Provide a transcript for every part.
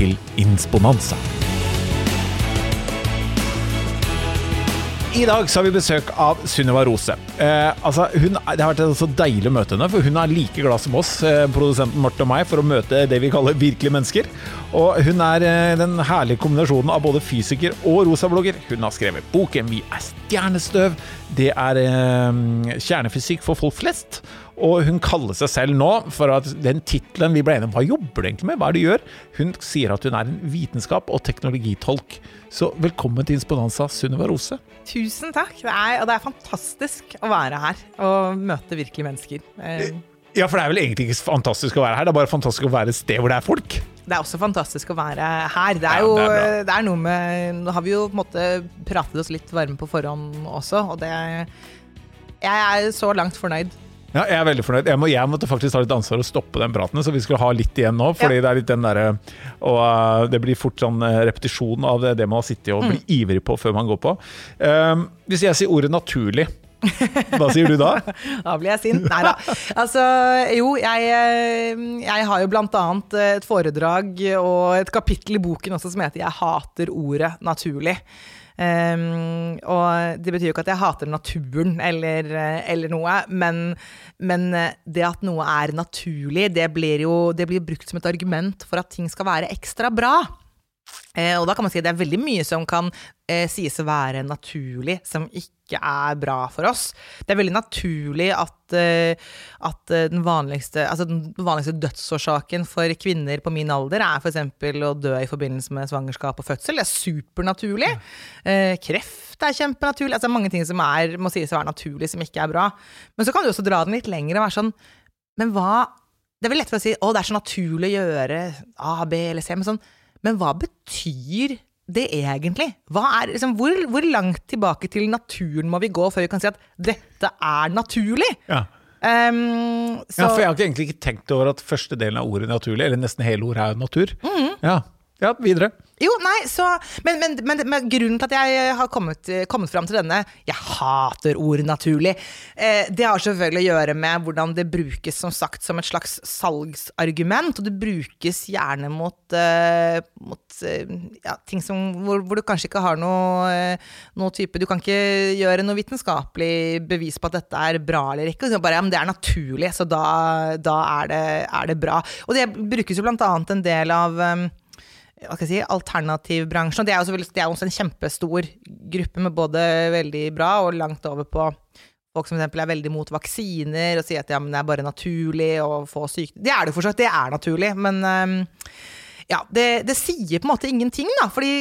til Insponanza. I dag så har vi besøk av Sunniva Rose. Eh, altså, hun, det har vært så deilig å møte henne, for hun er like glad som oss, eh, produsenten Marte og meg, for å møte det vi kaller virkelige mennesker. Og hun er eh, den herlige kombinasjonen av både fysiker og rosablogger. Hun har skrevet boken 'Vi er stjernestøv'. Det er eh, kjernefysikk for folk flest. Og hun kaller seg selv nå for at den tittelen vi ble enige om, hva jobber du egentlig med? Hva er det du gjør? Hun sier at hun er en vitenskap- og teknologitolk. Så velkommen til Insponanza, Sunniva Rose. Tusen takk. Det er, og det er fantastisk å være her og møte virkelige mennesker. Eh, Ja, for det er vel egentlig ikke fantastisk å være her, det er bare fantastisk å være et sted hvor det er folk. Det er også fantastisk å være her. Det er jo det er det er noe med Nå har vi jo på en måte pratet oss litt varme på forhånd også, og det Jeg er så langt fornøyd. Ja, jeg er veldig fornøyd. Jeg, må, jeg måtte faktisk ta litt ansvar og stoppe den praten, så vi skulle ha litt igjen nå. Fordi Ja. det er litt den derre Og uh, det blir fort sånn uh, repetisjon av det, det man har sittet og blir ivrig på før man går på. Um, hvis jeg sier ordet 'naturlig', hva sier du da? Da blir jeg sint. Nei da. Altså, jo, jeg, eh, jeg har jo blant annet et foredrag og et kapittel i boken også som heter 'Jeg hater ordet naturlig'. Um, og det betyr jo ikke at jeg hater naturen eller, eh, eller noe, men, men eh, det at noe er naturlig, det blir jo det blir brukt som et argument for at ting skal være ekstra bra. Eh, og da kan man si at det er veldig mye som kan eh, sies å være naturlig, som ikke er bra for oss. Det er veldig naturlig at, eh, at eh, den, vanligste, altså den vanligste dødsårsaken for kvinner på min alder er f.eks. å dø i forbindelse med svangerskap og fødsel. Det er supernaturlig. Eh, kreft er kjempenaturlig. Altså, det er mange ting som er, må sies å være naturlig, som ikke er bra. Men så kan du også dra den litt lenger og være sånn Men hva Det er vel lett for å si å, det er så naturlig å gjøre A, B eller C. Men sånn men hva betyr det egentlig? Hva er, liksom, hvor, hvor langt tilbake til naturen må vi gå før vi kan si at dette er naturlig? Ja. Um, så, ja, for jeg har egentlig ikke tenkt over at første delen av ordet 'naturlig', eller nesten hele ordet, er natur. Mm. Ja. ja, videre. Jo, nei, så Men, men, men, men grunnen til at jeg har kommet, kommet fram til denne Jeg hater ordet 'naturlig'. Eh, det har selvfølgelig å gjøre med hvordan det brukes som sagt som et slags salgsargument. Og det brukes gjerne mot, eh, mot eh, ja, ting som, hvor, hvor du kanskje ikke har noe, eh, noe type Du kan ikke gjøre noe vitenskapelig bevis på at dette er bra eller ikke. Bare, ja, men det er naturlig, så da, da er, det, er det bra. Og det brukes jo blant annet en del av eh, hva skal jeg si, alternativbransjen. Og det er jo det er også en kjempestor gruppe med både veldig bra og langt over på folk som f.eks. er veldig mot vaksiner og sier at ja, men det er bare naturlig å få sykdom. Det er det fortsatt, det er naturlig, men um, ja, det, det, sier på en måte ingenting, da. Fordi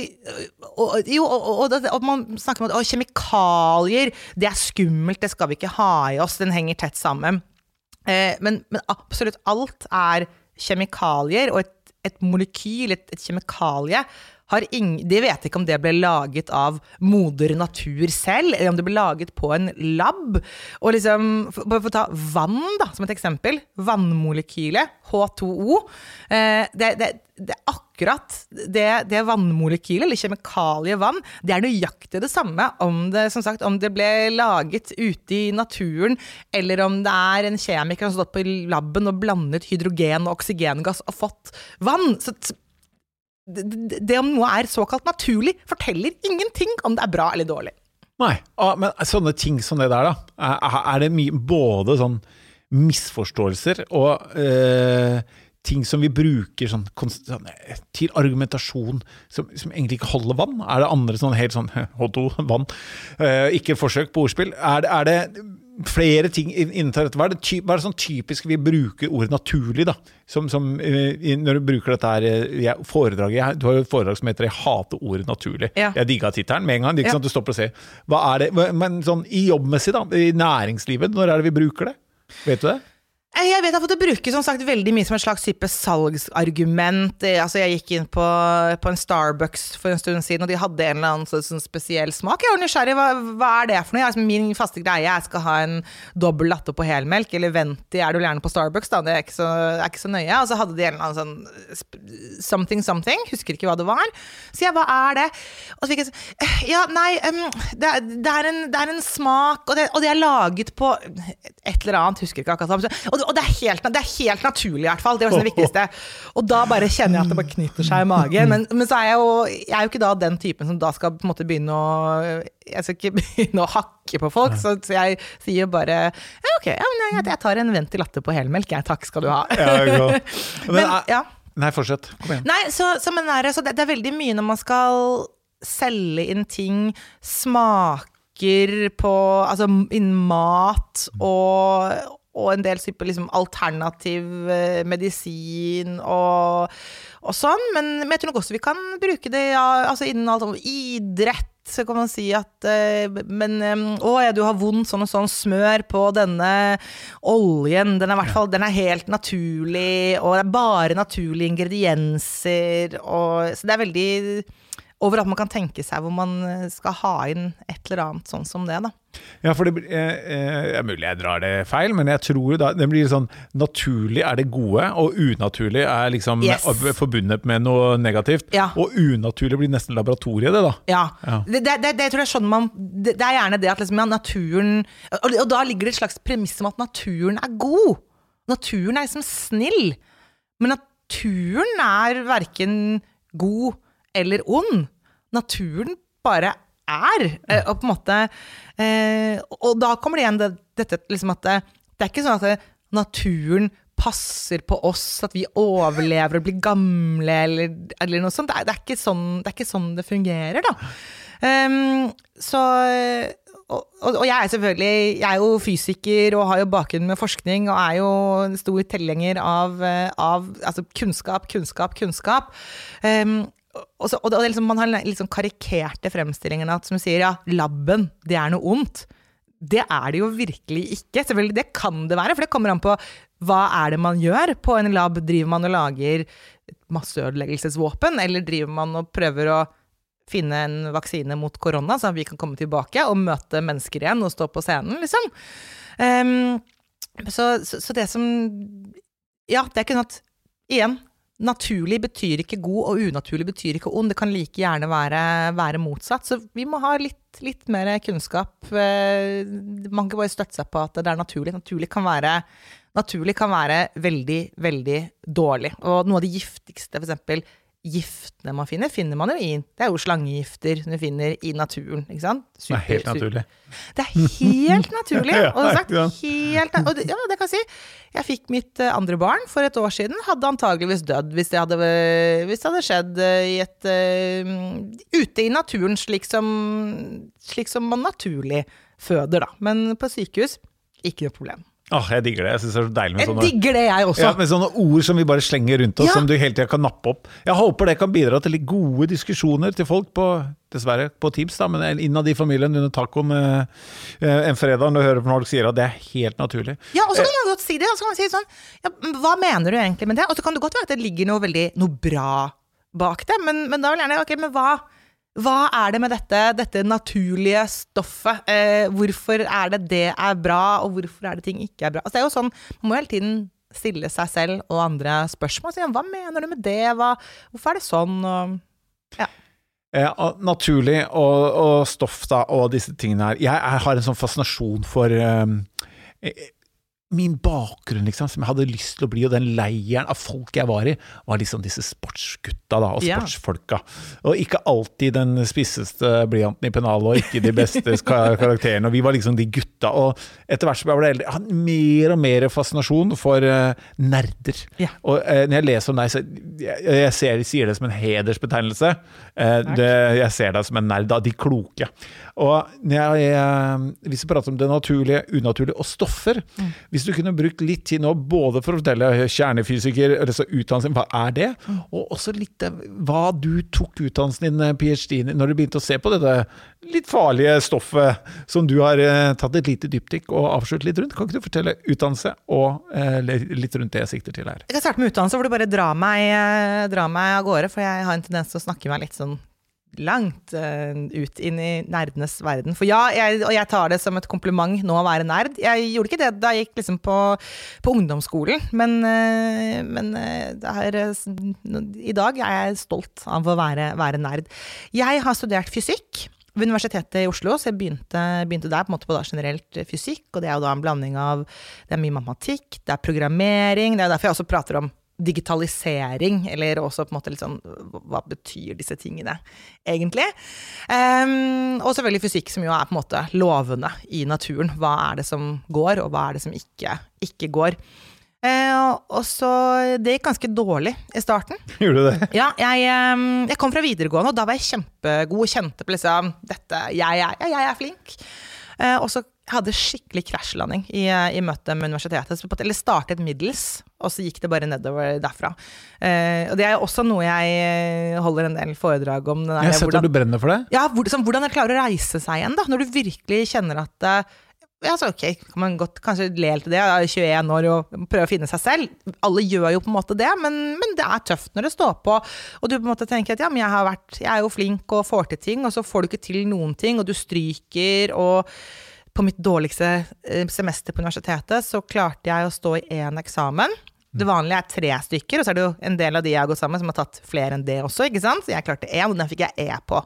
og, Jo, og, og, og, man snakker om at kjemikalier, det er skummelt, det skal vi ikke ha i oss. Den henger tett sammen. Eh, men, men absolutt alt er kjemikalier, og et et molekyl, et, et kjemikalie, det vet ikke om det ble laget av moder natur selv, eller om det ble laget på en lab. Og liksom, Bare for å ta vann da, som et eksempel. Vannmolekylet, H2O. Eh, det, det, det, er akkurat det, det vannmolekylet, eller kjemikaliet vann, det er nøyaktig det samme om det, sagt, om det ble laget ute i naturen, eller om det er en kjemiker som har stått på laben og blandet hydrogen og oksygengass og fått vann. Så det, det, om noe er såkalt naturlig, forteller ingenting om det er bra eller dårlig. Nei, men sånne ting som det der, da. Er det mye både sånn misforståelser og eh, ting som vi bruker sånn, sånn, til argumentasjon som, som, egentlig ikke holder vann? Er det andre sånn helt sånn H2, vann, eh, ikke forsøk på ordspill? Er det, er det flere ting innenfor dette. Hva er, det, ty hva er det sånn typisk vi bruker ordet naturlig, da? Som, som uh, når du bruker dette her jeg, foredraget jeg, Du har jo et foredrag som heter 'Jeg hater ordet naturlig'. Ja. Jeg digga tittelen med en gang. Det er ikke Ja. sånn at du stopper og ser. Hva er det, Men sånn i jobbmessig, da? I næringslivet, når er det vi bruker det? Vet du det? Eh, Jeg vet at det brukes som sagt veldig mye som et slags type salgsargument. Eh, Altså Jeg gikk inn på, på en Starbucks for en stund siden, og de hadde en eller annen sånn, sånn spesiell smak. Jeg var nysgjerrig, hva, hva er det for noe? Altså, min faste greie er jeg skal ha en dobbel latte på helmelk, eller Venti er du gjerne på Starbucks, da. Det er ikke så, er ikke så nøye. Og så hadde de en eller annen sånn something something, husker ikke hva det var. Så jeg, hva er det? Og så fikk jeg sånn «Eh, Ja, nei, um, det, det, er en, det er en smak, og det, og det er laget på et eller annet, husker ikke akkurat. hva, Og, og det, er helt, det er helt naturlig, i hvert fall. Det var sånn det viktigste. Og da bare kjenner jeg at det bare knytter seg i magen. Men, men så er jeg jo Jeg er jo ikke da den typen som da skal på en måte begynne å Jeg skal ikke begynne å hakke på folk, så, så jeg sier bare ja, ok, ja, men jeg, jeg tar en ventilatte på helmelk, jeg. Takk skal du ha. Ja. Men, ja. Nei, fortsett. Kom igjen. Nei, så, så, er, så det, det er veldig mye når man skal selge inn ting, smaker på Altså innen mat og, og en del typer liksom alternativ eh, medisin og, og sånn. Men, men jeg tror nok også vi kan bruke det ja, altså innen alt om idrett. Så kan man si at eh, Men å ja, du har vondt sånn og sånn, smør på denne oljen. Den er, hvert fall, den er helt naturlig, og det er bare naturlige ingredienser. Og, så det er veldig overalt man kan tenke seg hvor man skal ha inn et eller annet sånn som det. da. Ja, for det eh, eh, er mulig jeg drar det feil, men jeg tror da det blir sånn Naturlig er det gode, og unaturlig er liksom Yes. forbundet med noe negativt. Ja. Og unaturlig blir nesten laboratoriet, det, da. Ja. Ja. Det, det, det, det tror jeg skjønner man Det, det er gjerne det at liksom, ja, naturen og, og da ligger det et slags premiss om at naturen er god. Naturen er liksom snill. Men naturen er verken god eller ond. Naturen bare er. eh, Og på en måte eh, Og da kommer det igjen det, dette liksom at det, det er ikke sånn at naturen passer på oss, at vi overlever og blir gamle, eller, eller noe sånt. Det er, det, er sånn, det er ikke sånn det fungerer, da. Um, så og, og, jeg er selvfølgelig Jeg er jo fysiker og har jo bakgrunn med forskning og er jo en stor tilhenger av, eh, av altså kunnskap, kunnskap, kunnskap. Ehm, og, så, og det, liksom, man har liksom karikerte fremstillingene at som sier, ja, labben, det er noe ondt. Det er det jo virkelig ikke. Selvfølgelig, det kan det være, for det kommer an på hva er det man gjør på en lab. Driver man og lager masseødeleggelsesvåpen, eller driver man og prøver å finne en vaksine mot korona, så vi kan komme tilbake og møte mennesker igjen og stå på scenen, liksom. Um, så, så, så det som Ja, det er ikke sånn at Igjen, naturlig betyr ikke god, og unaturlig betyr ikke ond. Det kan like gjerne være, være motsatt. Så vi må ha litt, litt mer kunnskap. Eh, Man kan bare støtte seg på at det er naturlig. Naturlig kan være, naturlig kan være veldig, veldig dårlig. Og noe av det giftigste, for eksempel giftene man finner, finner man jo i Det er jo slangegifter som du finner i naturen. ikke sant? Det er helt naturlig. Det er helt naturlig. Og sagt, helt, og det, ja, det kan jeg si. Jeg fikk mitt eh, andre barn for et år siden. Hadde antageligvis dødd hvis det hadde, hvis det hadde skjedd eh, i et eh, Ute i naturen, slik som, slik som man naturlig føder, da. Men på sykehus, ikke noe problem. Åh, jeg digger det. Jeg synes det er så deilig med Jeg sånne digger det, jeg også. Ja, med sånne ord som vi bare slenger rundt oss, Ja. som du hele tida kan nappe opp. Jeg håper det kan bidra til litt gode diskusjoner til folk på Dessverre på Teams, da, men innad i familien under tacoen eh, eh, en fredag når du hører på folk sier at det er helt naturlig. Ja, og så kan man godt si det. Og så kan man si sånn ja, Hva mener du egentlig med det? Og så kan det godt være at det ligger noe veldig noe bra bak det, men, men da vil jeg gjerne Ok, men hva, hva er det med dette, dette naturlige stoffet? Eh, hvorfor er det det er bra, og hvorfor er det ting ikke er bra? Altså, det er jo sånn, Man må hele tiden stille seg selv og andre spørsmål. Så, ja, hva mener du med det? Hva, hvorfor er det sånn? Og, ja. Eh, naturlig og, og stoff da, og disse tingene her. Jeg, jeg har en sånn fascinasjon for um, min bakgrunn, liksom, som jeg hadde lyst til å bli, og den leiren av folk jeg var i, var liksom disse sportsgutta da, og Ja. sportsfolka. Og ikke alltid den spisseste blyanten i pennalet, og ikke de beste karakterene. Og vi var liksom de gutta. Og etter hvert som jeg ble eldre, jeg hadde mer og mer fascinasjon for uh, nerder. Ja. Og uh, når jeg leser om deg, så jeg, jeg ser, sier det som en hedersbetegnelse. Uh, det, jeg ser deg som en nerd av de kloke. Og når jeg, hvis vi prater om det naturlige, unaturlige og stoffer Hvis Hvis du kunne brukt litt tid nå både for å fortelle kjernefysiker, altså utdannelsen, hva er det? Og også litt hva du tok utdannelsen din, eh, ph.d. når du begynte å se på dette litt farlige stoffet som du har eh, tatt et lite dypdykk og avslørt litt rundt. Kan ikke du fortelle utdannelse og eh, litt rundt det jeg sikter til her? Jeg kan starte med utdannelse, hvor du bare drar meg, drar meg av gårde, for jeg har en tendens til å snakke meg litt sånn langt uh, ut inn i nerdenes verden. For ja, jeg, og jeg tar det som et kompliment nå å være nerd. Jeg gjorde ikke det da jeg gikk liksom på, på ungdomsskolen, men, uh, men uh, er, i dag er jeg stolt av å være, være, nerd. Jeg har studert fysikk ved Universitetet i Oslo, så jeg begynte, begynte der på, på generelt fysikk. Og det er jo da en blanding av Det er mye matematikk, det er programmering. Det er derfor jeg også prater om digitalisering, eller også på en måte litt sånn Hva betyr disse tingene egentlig? Um, og selvfølgelig fysikk, som jo er på en måte lovene i naturen. Hva er det som går, og hva er det som ikke, ikke går? Uh, og så Det gikk ganske dårlig i starten. Gjorde du det? Ja, jeg, um, jeg, kom fra videregående, og da var jeg kjempegod og kjente på liksom dette, jeg, jeg, jeg er flink. Uh, og så hadde skikkelig krasjlanding i, i møtet med universitetet. Eller startet middels, og så gikk det bare nedover derfra. Uh, og det er også noe jeg eh, holder en del foredrag om. Der, jeg har sett hvordan, du brenner for det. Ja, hvor, sånn, hvordan jeg klarer å reise seg igjen, da. Når du virkelig kjenner at uh, ja, så ok, kan man godt kanskje le til det, jeg er 21 år og prøve å finne seg selv. Alle gjør jo på en måte det, men, men, det er tøft når det står på. Og du på en måte tenker at ja, men jeg, vært, jeg er jo flink og får til ting, og så får du ikke til noen ting, og du stryker og på mitt dårligste eh, semester på universitetet så klarte jeg å stå i én eksamen. Det vanlige er tre stykker, og så er det jo en del av de jeg har gått sammen som har tatt flere enn det også. ikke sant? Så jeg klarte én, og den fikk jeg E på.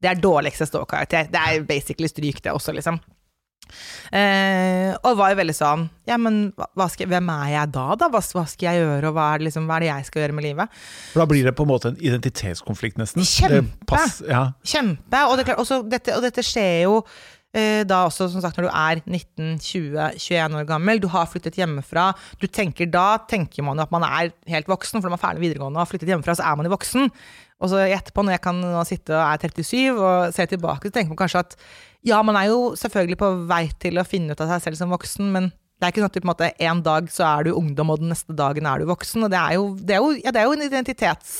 Det er dårligste ståkarakter. Det er basically stryk, det også, liksom. Eh, og var jo veldig sånn Ja, men skal, hvem er jeg da, da? Hva, hva, skal jeg gjøre, og hva er, det, liksom, hva er, det jeg skal gjøre med livet? For da blir det på en måte en identitetskonflikt, nesten? Kjempe! Pass, ja. Kjempe. Og, det, og, dette, og dette skjer jo da også, som sagt, når du er 19-20-21 år gammel, du har flyttet hjemmefra. Du tenker Da tenker man jo at man er helt voksen, for når man er ferdig videregående og har flyttet hjemmefra, så er man jo voksen. Og så etterpå, når jeg kan nå sitte og er 37 og se tilbake, så tenker man kanskje at ja, man er jo selvfølgelig på vei til å finne ut av seg selv som voksen, men det er ikke sånn at du, på en måte, en dag så er du ungdom, og den neste dagen er du voksen. Og det er jo, det er jo, ja, det er jo en identitets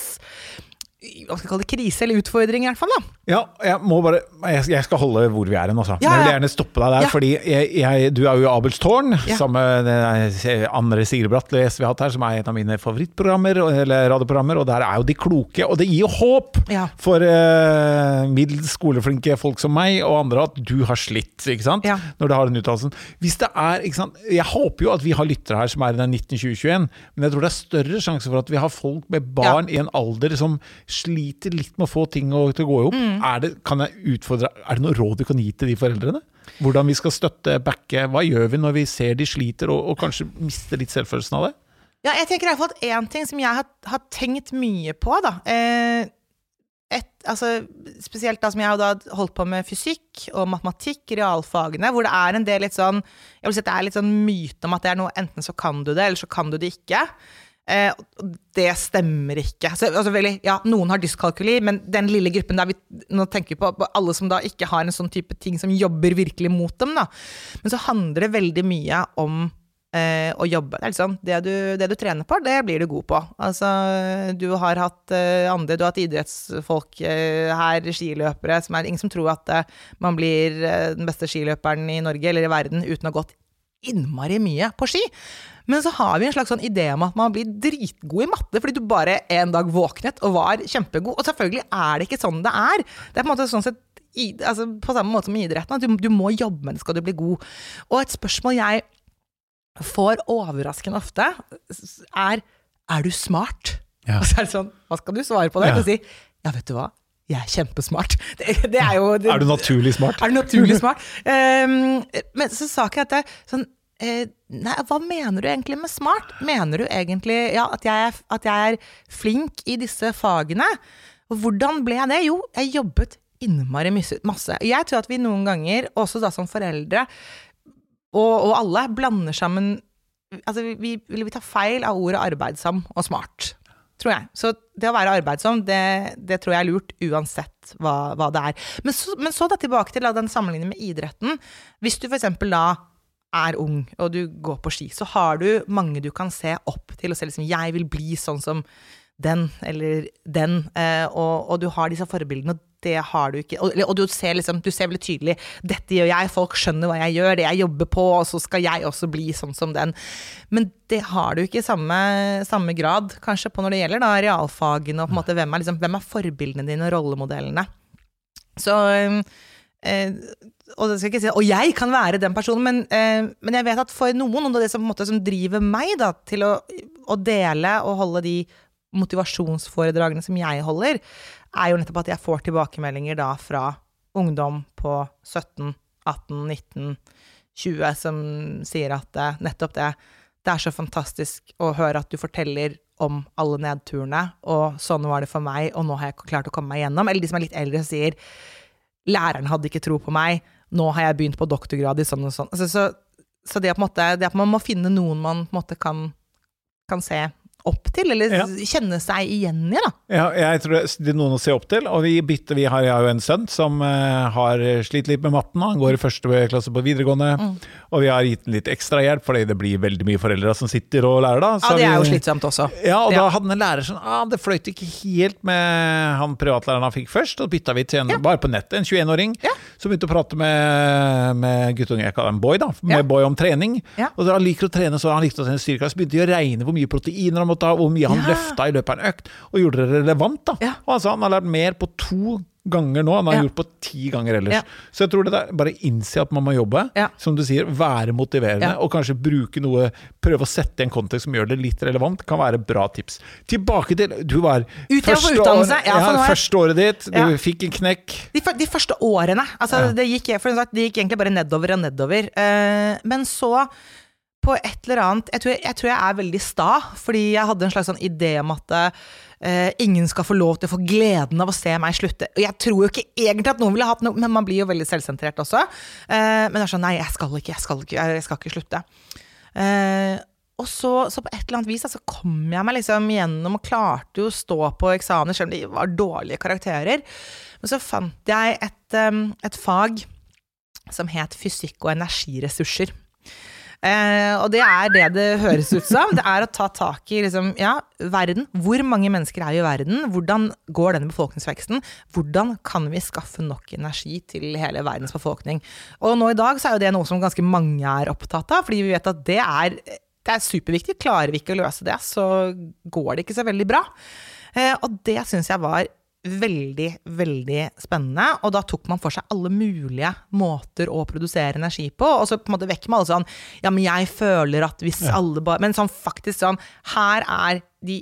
hva skal jeg kalle det, krise eller utfordring, i hvert fall. da. Ja, jeg må bare, jeg skal holde hvor vi er hen, altså. Ja, ja. Jeg vil gjerne stoppe deg der, ja. fordi jeg, jeg, du er jo i Abels tårn, ja. sammen med andre Sigrid Bratle SV har hatt her, som er et av mine favorittprogrammer, eller radioprogrammer, og der er jo de kloke. Og det gir jo håp for uh, middels skoleflinke folk som meg og andre at du har slitt, ikke sant, når du har den uttalelsen. Hvis det er, ikke sant, Jeg håper jo at vi har lyttere her som er i den 1920-21, men jeg tror det er større sjanse for at vi har folk med barn i en alder som sliter litt med å få ting til å gå i hop. Mm. Er, er det noe råd du kan gi til de foreldrene? Hvordan vi skal støtte, backe? Hva gjør vi når vi ser de sliter og, og kanskje mister litt selvfølelsen av det? Ja, jeg tenker i hvert fall at én ting som jeg har, har, tenkt mye på, da eh, et, altså, Spesielt da som jeg har holdt på med fysikk og matematikk, realfagene, hvor det er en del litt sånn Jeg vil si at det er litt sånn myte om at det er noe enten så kan du det, eller så kan du det ikke. Eh, det stemmer ikke. Så, altså, veldig, ja, noen har dyskalkuli, men den lille gruppen der vi nå tenker på, på, alle som da ikke har en sånn type ting som jobber virkelig mot dem. Da. Men så handler det veldig mye om eh, å jobbe. Det, liksom, det, du, det, du, trener på, det blir du god på. Altså, du har hatt eh, andre, du har hatt idrettsfolk eh, her, skiløpere, som er ingen som tror at eh, man blir eh, den beste skiløperen i Norge eller i verden uten å ha gått innmari mye på ski. Men så har vi en slags sånn idé om at man blir dritgod i matte fordi du bare en dag våknet og var kjempegod. Og selvfølgelig er det ikke sånn det er. Det er på en måte sånn sett altså på samme måte som i idretten, at du, du, må jobbe med det skal du bli god. Og et spørsmål jeg får overraskende ofte, er er du smart? Ja. Og så er det sånn, hva skal du svare på det? Ja. Og si ja, vet du hva, jeg er kjempesmart. Det, det er, jo, det, er du naturlig smart? Er du naturlig smart? um, men så sa ikke jeg at det, sånn, Eh, nei, hva mener du egentlig med smart? Mener du egentlig ja, at, jeg er, at, jeg er, flink i disse fagene? Hvordan ble jeg det? Jo, jeg jobbet innmari masse. Jeg tror at vi noen ganger, også da som foreldre, og, og alle, blander sammen Altså, vi, vi, vi tar feil av ordet arbeidsom og smart. Tror jeg. Så det å være arbeidsom, det, det tror jeg er lurt uansett hva, hva det er. Men så, men så da tilbake til da, den sammenligningen med idretten. Hvis du f.eks. da er ung og du går på ski, så har du mange du kan se opp til og se liksom 'jeg vil bli sånn som den eller den', eh, og, og, du har disse forbildene, og det har du ikke. Og, og, du ser liksom, du ser veldig tydelig 'dette gjør jeg', folk skjønner hva jeg gjør, det jeg jobber på, og så skal jeg også bli sånn som den. Men det har du ikke i samme, samme grad, kanskje, på når det gjelder da realfagene, og på en måte hvem er, liksom, hvem er forbildene dine, og rollemodellene. Så eh, og, si, og jeg kan være den personen, men, eh, men jeg vet at for noen, og det som, måte, som driver meg da, til å, å, dele og holde de motivasjonsforedragene som jeg holder, er jo nettopp at jeg får tilbakemeldinger da fra ungdom på 17, 18, 19, 20 som sier at eh, nettopp det Det er så fantastisk å høre at du forteller om alle nedturene, og sånn var det for meg, og nå har jeg klart å komme meg gjennom. Eller de som er litt eldre, sier læreren hadde ikke tro på meg, nå har jeg begynt på doktorgrad i sånn og sånn. Altså, så, så, det, måte, det, at man må finne noen man på en måte kan, kan se opp til, eller ja. kjenne seg igjen i, da. Ja, jeg tror det er noen å se opp til. Og vi, bytter, vi har, jeg har jo en sønn som uh, har slitt litt med matten. Han går i første klasse på videregående. Mm. Og vi har gitt ham litt ekstrahjelp, fordi det blir veldig mye foreldre som sitter og lærer, da. Så ja, det er jo slitsomt også. Ja, og ja. da hadde en lærer sånn ah, Det fløyt ikke helt med han privatlæreren han fikk først, og bytta vi til en ja. bare på nettet, en 21-åring, som begynte å prate med, med guttungen, jeg kaller ham Boy, da, med Boy om trening. Og da han liker å trene, så han likte å trene styrkeklasse, begynte å regne hvor mye proteiner han måtte ha, hvor mye han ja. løfta i løpet av en økt, og gjorde det relevant. da. Ja. Og altså, han har lært mer på to ganger nå enn han har ja. gjort på ti ganger ellers. Ja. Så jeg tror det er bare innse at man må jobbe. Ja. Som du sier, være motiverende, og kanskje bruke noe Prøve å sette i en kontekst som gjør det litt relevant, kan være bra tips. Tilbake til Du var første, år, første, året ditt, du fikk en knekk. De, de første årene. Altså, det, gikk, det gikk egentlig bare nedover og nedover. Uh, men så på et eller annet jeg tror jeg, jeg tror jeg, er veldig sta, fordi jeg hadde en slags sånn idé om at uh, ingen skal få lov til å få gleden av å se meg slutte. Og jeg tror jo ikke egentlig at noen ville hatt noe, men man blir jo veldig selvsentrert også. Uh, men det er sånn nei, jeg skal ikke, jeg skal ikke, jeg skal ikke slutte. Uh, og så, så, på et eller annet vis så kom jeg meg liksom gjennom og klarte jo å stå på eksamen, selv om det var dårlige karakterer. Men så fant jeg et, et fag som het fysikk og energiressurser. Eh, og det er det det høres ut som. Det er å ta tak i liksom, ja, verden. Hvor mange mennesker er i verden? Hvordan går denne befolkningsveksten? Hvordan kan vi skaffe nok energi til hele verdens befolkning? Og nå i dag så er jo det noe som ganske mange er opptatt av, fordi vi vet at det er, det er superviktig. Klarer vi ikke å løse det, så går det ikke så veldig bra. Eh, og det syns jeg var veldig, veldig spennende. Og da tok man for seg alle mulige måter å produsere energi på. Og så på en måte vekk med alle sånn Ja, men jeg føler at hvis ja. alle bare Men sånn faktisk sånn Her er de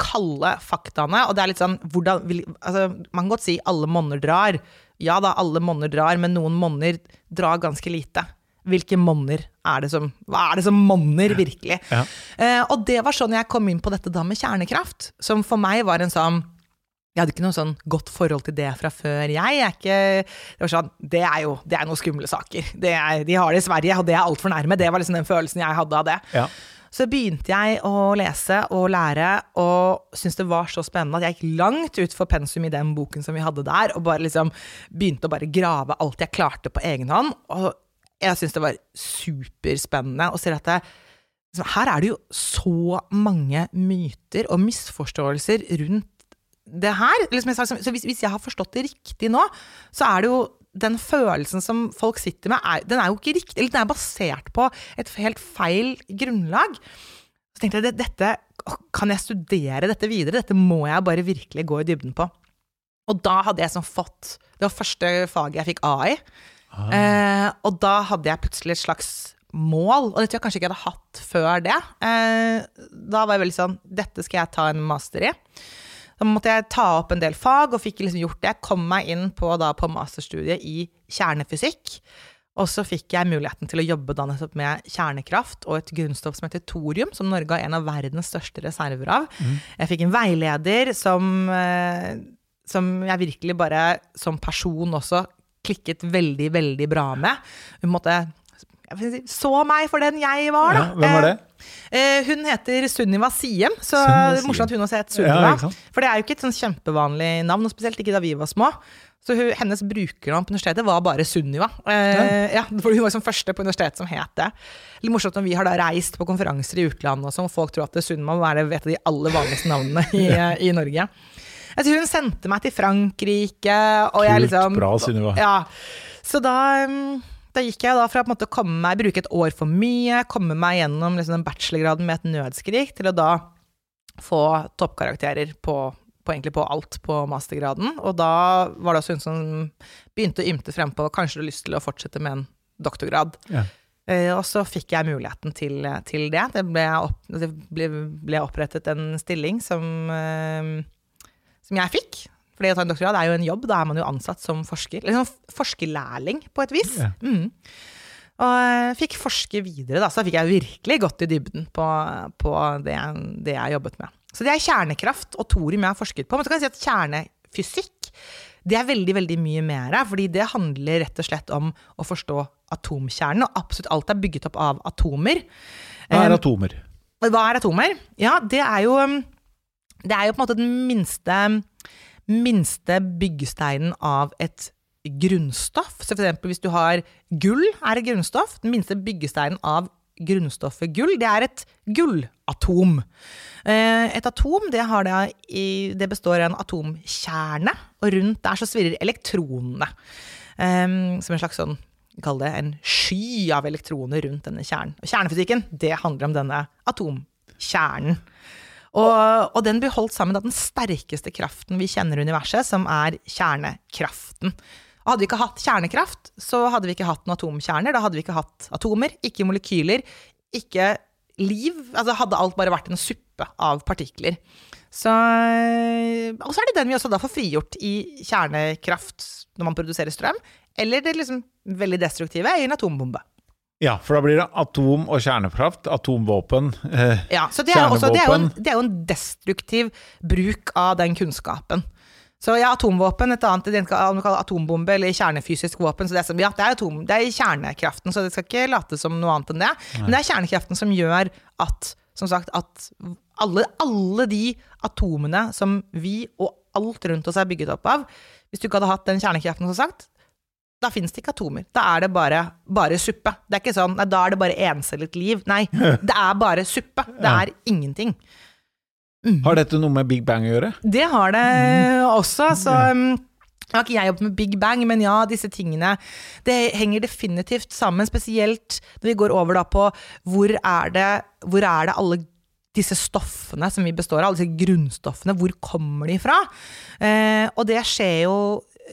kalde faktaene, og det er litt sånn hvordan vil, altså, Man kan godt si alle monner drar. Ja da, alle monner drar, men noen monner drar ganske lite. Hvilke monner er det som Hva er det som monner, virkelig? Ja. Eh, og det var sånn jeg kom inn på dette da med kjernekraft, som for meg var en sånn jeg hadde ikke noe sånn godt forhold til det fra før. Jeg er ikke Det var sånn, det er jo det er noen skumle saker. Er, de har det i Sverige, og det er altfor nærme. Det var liksom den følelsen jeg hadde av det. Ja. Så begynte jeg å lese og lære, og syntes det var så spennende at jeg gikk langt utfor pensum i den boken som vi hadde der, og bare liksom begynte å bare grave alt jeg klarte på egen hånd. Og jeg syntes det var superspennende å se at det, her er det jo så mange myter og misforståelser rundt det her. Liksom sa, så hvis, hvis, jeg har forstått det riktig nå, så er det jo den følelsen som folk sitter med, er, den er jo ikke riktig. Eller den er basert på et helt feil grunnlag. Så tenkte jeg dette kan jeg studere dette videre? Dette må jeg bare virkelig gå i dybden på. Og da hadde jeg sånn fått Det var første faget jeg fikk A i. Ah. Eh, og da hadde jeg plutselig et slags mål, og det tror jeg kanskje ikke jeg hadde hatt før det. Eh, da var jeg veldig sånn Dette skal jeg ta en master i. Da måtte jeg ta opp en del fag, og fikk liksom gjort det. Jeg kom meg inn på, da, på masterstudiet i kjernefysikk. Og så fikk jeg muligheten til å jobbe da med kjernekraft og et grunnstoff som heter thorium, som Norge har en av verdens største reserver av. Mm. Jeg fikk en veileder som, eh, som jeg virkelig bare som person også klikket veldig, veldig bra med. Hun måtte så meg for den jeg var, da. Ja, hvem var det? Eh, hun heter Sunniva Siem, så det er morsomt at hun også het Sunniva. Ja, for det er jo ikke et sånn kjempevanlig navn, og spesielt ikke da vi var små. Så hun, hennes brukernavn på universitetet var bare Sunniva. Eh, ja. for Hun var som første på universitetet som het det. Litt morsomt når vi har da reist på konferanser i utlandet, og sånn, folk tror at Sunniva må være et av de aller vanligste navnene i, i Norge. Altså, hun sendte meg til Frankrike, og jeg Kult, liksom bra, Sunniva. Ja. Så da, mm, da gikk jeg da fra å komme meg, bruke et år for mye, komme meg gjennom liksom den bachelorgraden med et nødskrik, til å da få toppkarakterer på, på egentlig på alt på mastergraden. Og da var det også hun som begynte å ymte frempå kanskje du har lyst til å fortsette med en doktorgrad. Ja. Eh, og så fikk jeg muligheten til, til det. Det ble, opp, det ble, ble opprettet en stilling som, eh, som jeg fikk. Fordi å ta en doktorgrad er jo en jobb, da er man jo ansatt som forsker. Eller sånn forskerlærling, på et vis. Ja. Mm. Og jeg fikk forske videre, da, så da fikk jeg virkelig gått i dybden på, på det, det jeg jobbet med. Så det er kjernekraft og thorium jeg har forsket på. Men så kan jeg si at kjernefysikk det er veldig veldig mye mer. fordi det handler rett og slett om å forstå atomkjernen. Og absolutt alt er bygget opp av atomer. Hva er Um, atomer? hva er atomer? Ja, det er jo Det er jo på en måte den minste, minste byggesteinen av et grunnstoff. Så for eksempel hvis du har gull, er et grunnstoff. Den minste byggesteinen av grunnstoffet gull, det er et gullatom. Eh, Et atom det, det, det består av en atomkjerne, og rundt der så svirrer elektronene. Um, som en slags sånn Kall det en sky av elektroner rundt denne kjernen. Og kjernefysikken det handler om denne atomkjernen. Og, og den blir holdt sammen av den sterkeste kraften vi kjenner i universet, som er kjernekraften. Hadde vi ikke hatt kjernekraft, så hadde vi ikke hatt noen atomkjerner. Da hadde vi ikke hatt atomer, ikke molekyler, ikke liv. Altså hadde alt bare vært en suppe av partikler. Så, og så er det den vi også da får frigjort i kjernekraft når man produserer strøm. Eller det liksom veldig destruktive i en atombombe. Ja, for da blir det atom og kjernekraft, atomvåpen. Eh, Ja, så det er, jo også, det, er jo en, det er jo en destruktiv bruk av den kunnskapen. Så ja, atomvåpen, et annet det kan man kaller atombombe eller kjernefysisk våpen. Så det er, som- ja, det er, atom, det er kjernekraften, så det skal ikke late som noe annet enn det. Men det er kjernekraften som gjør at, som sagt, at alle, alle de atomene som vi og alt rundt oss er bygget opp av, hvis du ikke hadde hatt den kjernekraften, som sagt, da finnes det ikke atomer. Da er det bare, bare suppe. Det er ikke sånn, nei, Da er det bare encellet liv. Nei, det er bare suppe. Det er ingenting. har dette noe med Big Bang å gjøre? Det har det også. Så nå har ikke jeg jobbet med Big Bang, men ja, disse tingene Det henger definitivt sammen. Spesielt når vi går over da på hvor er det, hvor er det alle disse stoffene som vi består av, alle disse grunnstoffene, hvor kommer de fra? Eh, og det skjer jo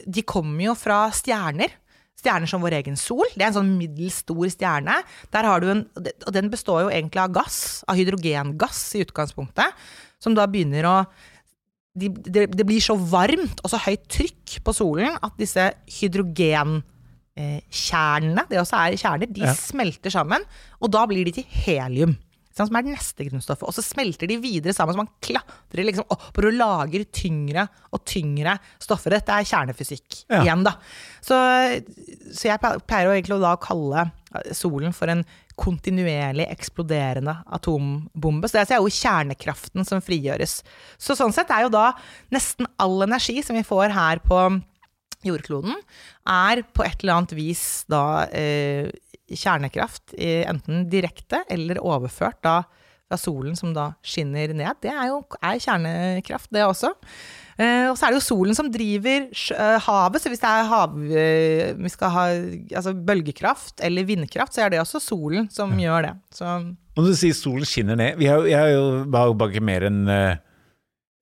De kommer jo fra stjerner. Stjerner som vår egen sol. Det er en sånn middels stor stjerne. Der har du en, og den består jo egentlig av gass, av hydrogengass i utgangspunktet, som da begynner å de, det, det blir så varmt og så høyt trykk på solen at disse hydrogenkjernene, det også er kjerner, de Ja. smelter sammen, og da blir de til helium. Som er det neste grunnstoffet. Og så smelter de videre sammen, så man klatrer liksom oppover og lager tyngre og tyngre stoffer. Dette er kjernefysikk Ja. igjen, da. Så, så jeg pleier jo egentlig å kalle solen for en kontinuerlig eksploderende atombombe. Så det er jo kjernekraften som frigjøres. Så sånn sett er jo da nesten all energi som vi får her på jordkloden, er på et eller annet vis da eh, kjernekraft, enten direkte eller overført da fra solen som da skinner ned. Det er jo er kjernekraft, det også. Eh, og så er det jo solen som driver eh, havet, så hvis det er hav, eh, vi skal ha altså bølgekraft eller vindkraft, så er det også solen som gjør det. Så Og når du sier solen skinner ned Vi har, jo- bare, bare ikke mer enn eh,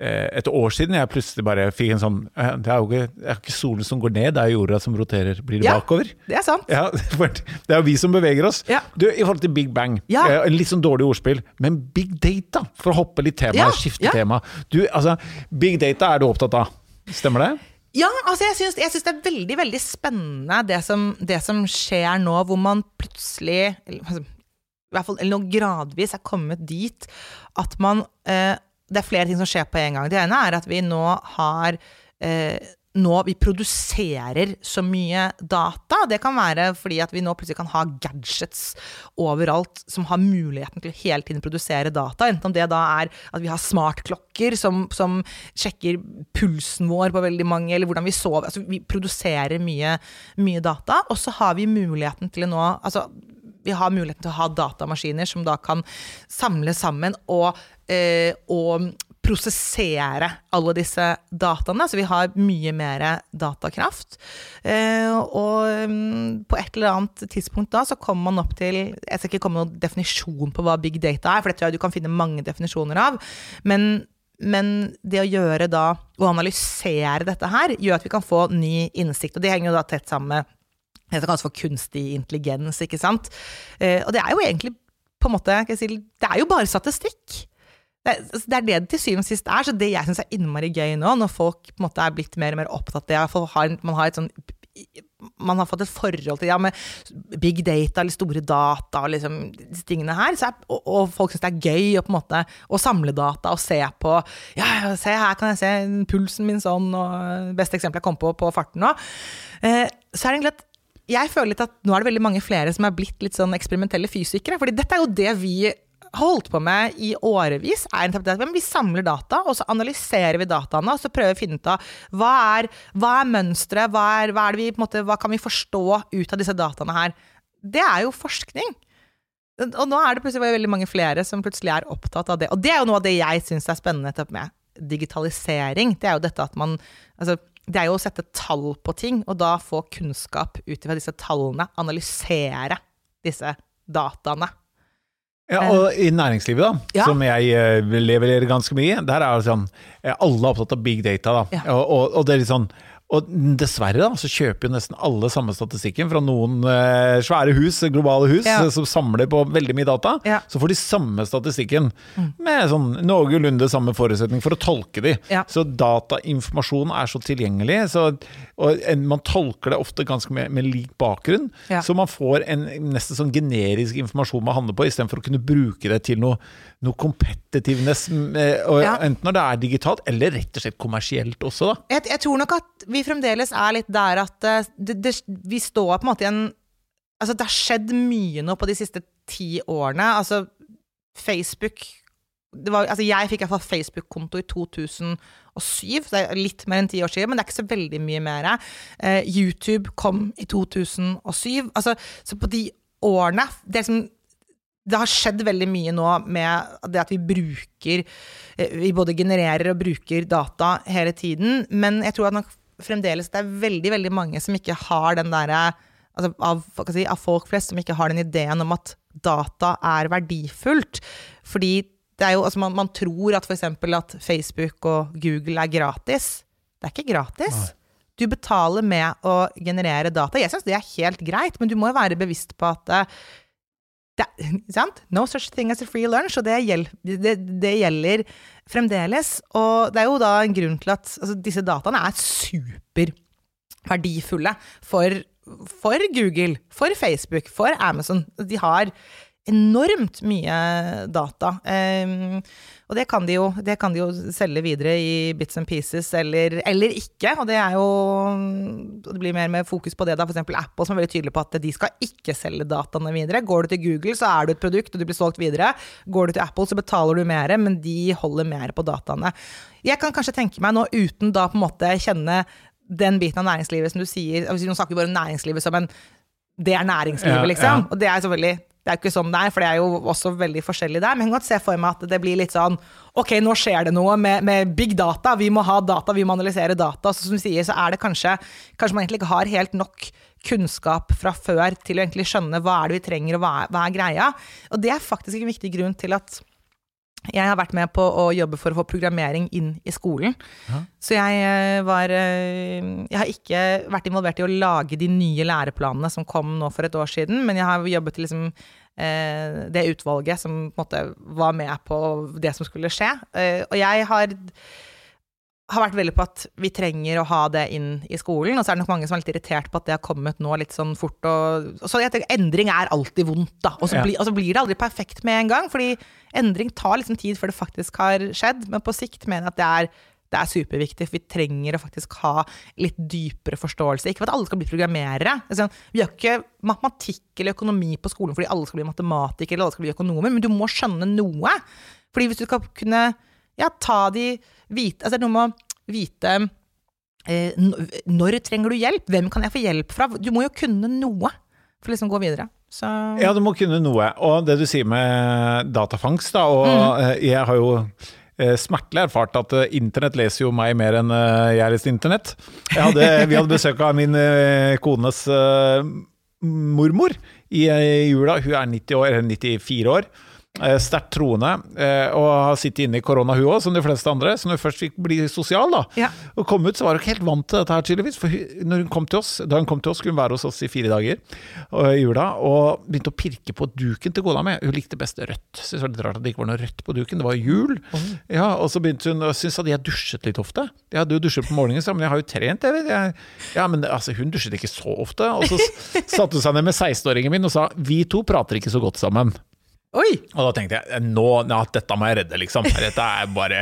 et år siden jeg plutselig bare fikk en sånn eh, Det er jo ikke, det er ikke solen som går ned, det er jorda som roterer. Blir det Ja. bakover? det er sant. Ja, det er jo vi som beveger oss. Ja. Du, I forhold til Big Bang, Ja. eh, litt sånn dårlig ordspill, men big data, for å hoppe litt tema, skifte tema. Du, altså, Big data er du opptatt av, stemmer det? Ja, altså jeg syns, jeg syns det er veldig veldig spennende det som, det som skjer nå, hvor man plutselig altså, i hvert fall, eller nå gradvis er kommet dit at man eh, Det er flere ting som skjer på en gang. Det ene er at vi nå har eh, nå vi produserer så mye data. Det kan være fordi at vi nå plutselig kan ha gadgets overalt som har muligheten til å hele tiden produsere data. Enten om det da er at vi har smartklokker som, som sjekker pulsen vår på veldig mange, eller hvordan vi sover. Altså, vi produserer mye, mye data. Og så har vi muligheten til å nå altså, vi har muligheten til å ha datamaskiner som da kan samle sammen og, eh, og prosessere alle disse dataene. Så vi har mye mer datakraft. Eh, og mm, på et eller annet tidspunkt da så kommer man opp til Jeg skal ikke komme noen definisjon på hva big data er, for det tror jeg du kan finne mange definisjoner av. Men, men det å gjøre da, å analysere dette her, gjør at vi kan få ny innsikt. Og det henger jo da tett sammen med det som kalles for kunstig intelligens, ikke sant. Eh, og det er jo egentlig på en måte, si, det er jo bare statistikk. Altså, det, er det det til syvende og sist er. Så det jeg syns er innmari gøy nå, når folk på en måte er blitt mer og mer opptatt av det, man har et sånn man har fått et forhold til ja, med big data eller store data og liksom disse tingene her. Er, og, og, folk syns det er gøy å, på en måte, å samle data og se på Ja, se her kan jeg se pulsen min sånn, og beste eksempel jeg kom på på farten nå. Eh, så er det egentlig at jeg føler litt at nå er det veldig mange flere som er blitt litt sånn eksperimentelle fysikere. fordi dette er jo det vi holdt på med i årevis, er at vi samler data, og så analyserer vi dataene, og så prøver vi å finne ut av hva er, hva er mønsteret, hva, hva, hva, kan vi forstå ut av disse dataene her. Det er jo forskning. Og nå er det plutselig veldig mange flere som plutselig er opptatt av det. Og det er jo noe av det jeg syns er spennende med digitalisering. Det er jo dette at man altså, det er jo å sette tall på ting, og da få kunnskap ut fra disse tallene. Analysere disse dataene. Ja, og i næringslivet, da, ja. som jeg uh, leverer ganske mye, der er det sånn eh, Alle er opptatt av big data, da. Ja. Og, og, og, det er litt sånn og dessverre da, så kjøper jo nesten alle samme statistikken fra noen eh, svære hus, globale hus, ja. som samler på veldig mye data. Ja. Så får de samme statistikken mm. med sånn noenlunde samme forutsetning for å tolke de. Ja. Så datainformasjon er så tilgjengelig, så, og man tolker det ofte ganske med, med lik bakgrunn. Så man får en nesten sånn generisk informasjon man handler på, istedenfor å kunne bruke det til noe, noe competitiveness, enten når det er digitalt eller rett og slett kommersielt også. da. Jeg, jeg tror nok at vi fremdeles er litt der at eh, det, det, vi står på en måte i en Altså, det har skjedd mye nå på de siste ti årene. Altså, Facebook var, altså Jeg fikk iallfall Facebook-konto i 2007, så det er litt mer enn ti år siden, men det er ikke så veldig mye mer. Eh, YouTube kom i 2007. Altså, så på de årene det, som, det har skjedd veldig mye nå med det at vi bruker eh, Vi både genererer og bruker data hele tiden, men jeg tror at fremdeles det er veldig, veldig mange som ikke har den derre altså av, si, av, folk flest som ikke har den ideen om at data er verdifullt. Fordi det er jo, altså man, man tror at f.eks. at Facebook og Google er gratis. Det er ikke gratis. Nei. Du betaler med å generere data. Jeg syns det er helt greit, men du må jo være bevisst på at sant? No such thing as a free lunch, og det, gjeld, det, det, gjelder fremdeles. Og det er jo da en grunn til at altså, disse dataene er superverdifulle for, for Google, for Facebook, for Amazon. De har enormt mye data. Um, og det kan, jo, det kan, de jo, selge videre i bits and pieces, eller, eller, ikke. Og det er jo Det blir mer med fokus på det, da. F.eks. Apple, som er veldig tydelig på at de skal ikke selge dataene videre. Går du til Google, så er du et produkt, og du blir solgt videre. Går du til Apple, så betaler du mer, men de holder mer på dataene. Jeg kan kanskje tenke meg nå, uten da på en måte kjenne den biten av næringslivet som du sier altså, Nå snakker vi bare om næringslivet som en Det er næringslivet, liksom. Og det er veldig det er jo ikke sånn det er, for det er jo også veldig forskjellig der. Men jeg kan godt se for meg at det blir litt sånn Ok, nå skjer det noe med, med big data. Vi må ha data, vi må analysere data. Så som du sier, så er det kanskje Kanskje man egentlig ikke har helt nok kunnskap fra før til å egentlig skjønne hva er det vi trenger, og hva er, hva er greia. Og det er faktisk en viktig grunn til at jeg har vært med på å jobbe for å få programmering inn i skolen. Ja. Så jeg eh, var eh, Jeg har ikke vært involvert i å lage de nye læreplanene som kom nå for et år siden, men jeg har jobbet til liksom Eh, det utvalget som på en måte var med på det som skulle skje. Eh, og jeg har, har vært veldig på at vi trenger å ha det inn i skolen. Og så er det nok mange som er litt irritert på at det har kommet nå litt sånn fort. Og, så jeg tenker, endring er alltid vondt, da. Og så, ja. bli, og så, blir det aldri perfekt med en gang. Fordi endring tar liksom tid før det faktisk har skjedd. Men på sikt mener jeg at det er Det er superviktig, for vi trenger å faktisk ha litt dypere forståelse. Ikke for at alle skal bli programmerere. Altså, vi har ikke matematikk eller økonomi på skolen fordi alle skal bli matematikere eller alle skal bli økonomer, men du må skjønne noe. Fordi hvis du skal kunne ja, ta de hvite Altså det er noe med å vite eh, når trenger du hjelp? Hvem kan jeg få hjelp fra? Du må jo kunne noe for å liksom gå videre. Så Ja, du må kunne noe. Og det du sier med datafangst, da, og Mm. eh, jeg har jo eh, smertelig erfart at internett leser jo meg mer enn jeg leser internett. Jeg hadde, vi hadde besøk av min kones mormor i jula. Hun er 90 år, eller 94 år. Eh, Sterkt troende, eh, og har sittet inne i korona hun òg, som de fleste andre. Så når hun først fikk bli sosial, da, Ja. og kom ut, så var hun ikke helt vant til dette her, tydeligvis. For hun, hun oss, da hun kom til oss, skulle hun være hos oss i fire dager i jula, og begynte å pirke på duken til kona mi. Hun likte best rødt. Syntes det var litt rart at det ikke var noe rødt på duken. Det var jul. Ja, og så begynte hun å synes at jeg dusjet litt ofte. Jeg hadde jo dusjet på morgenen, så, men jeg har jo trent, jeg vet. Jeg, ja, men altså, hun dusjet ikke så ofte. Og så satte hun seg ned med 16-åringen min og sa vi to prater ikke så godt sammen. Oi! Og da tenkte jeg nå, ja, dette må jeg redde, liksom. Dette er bare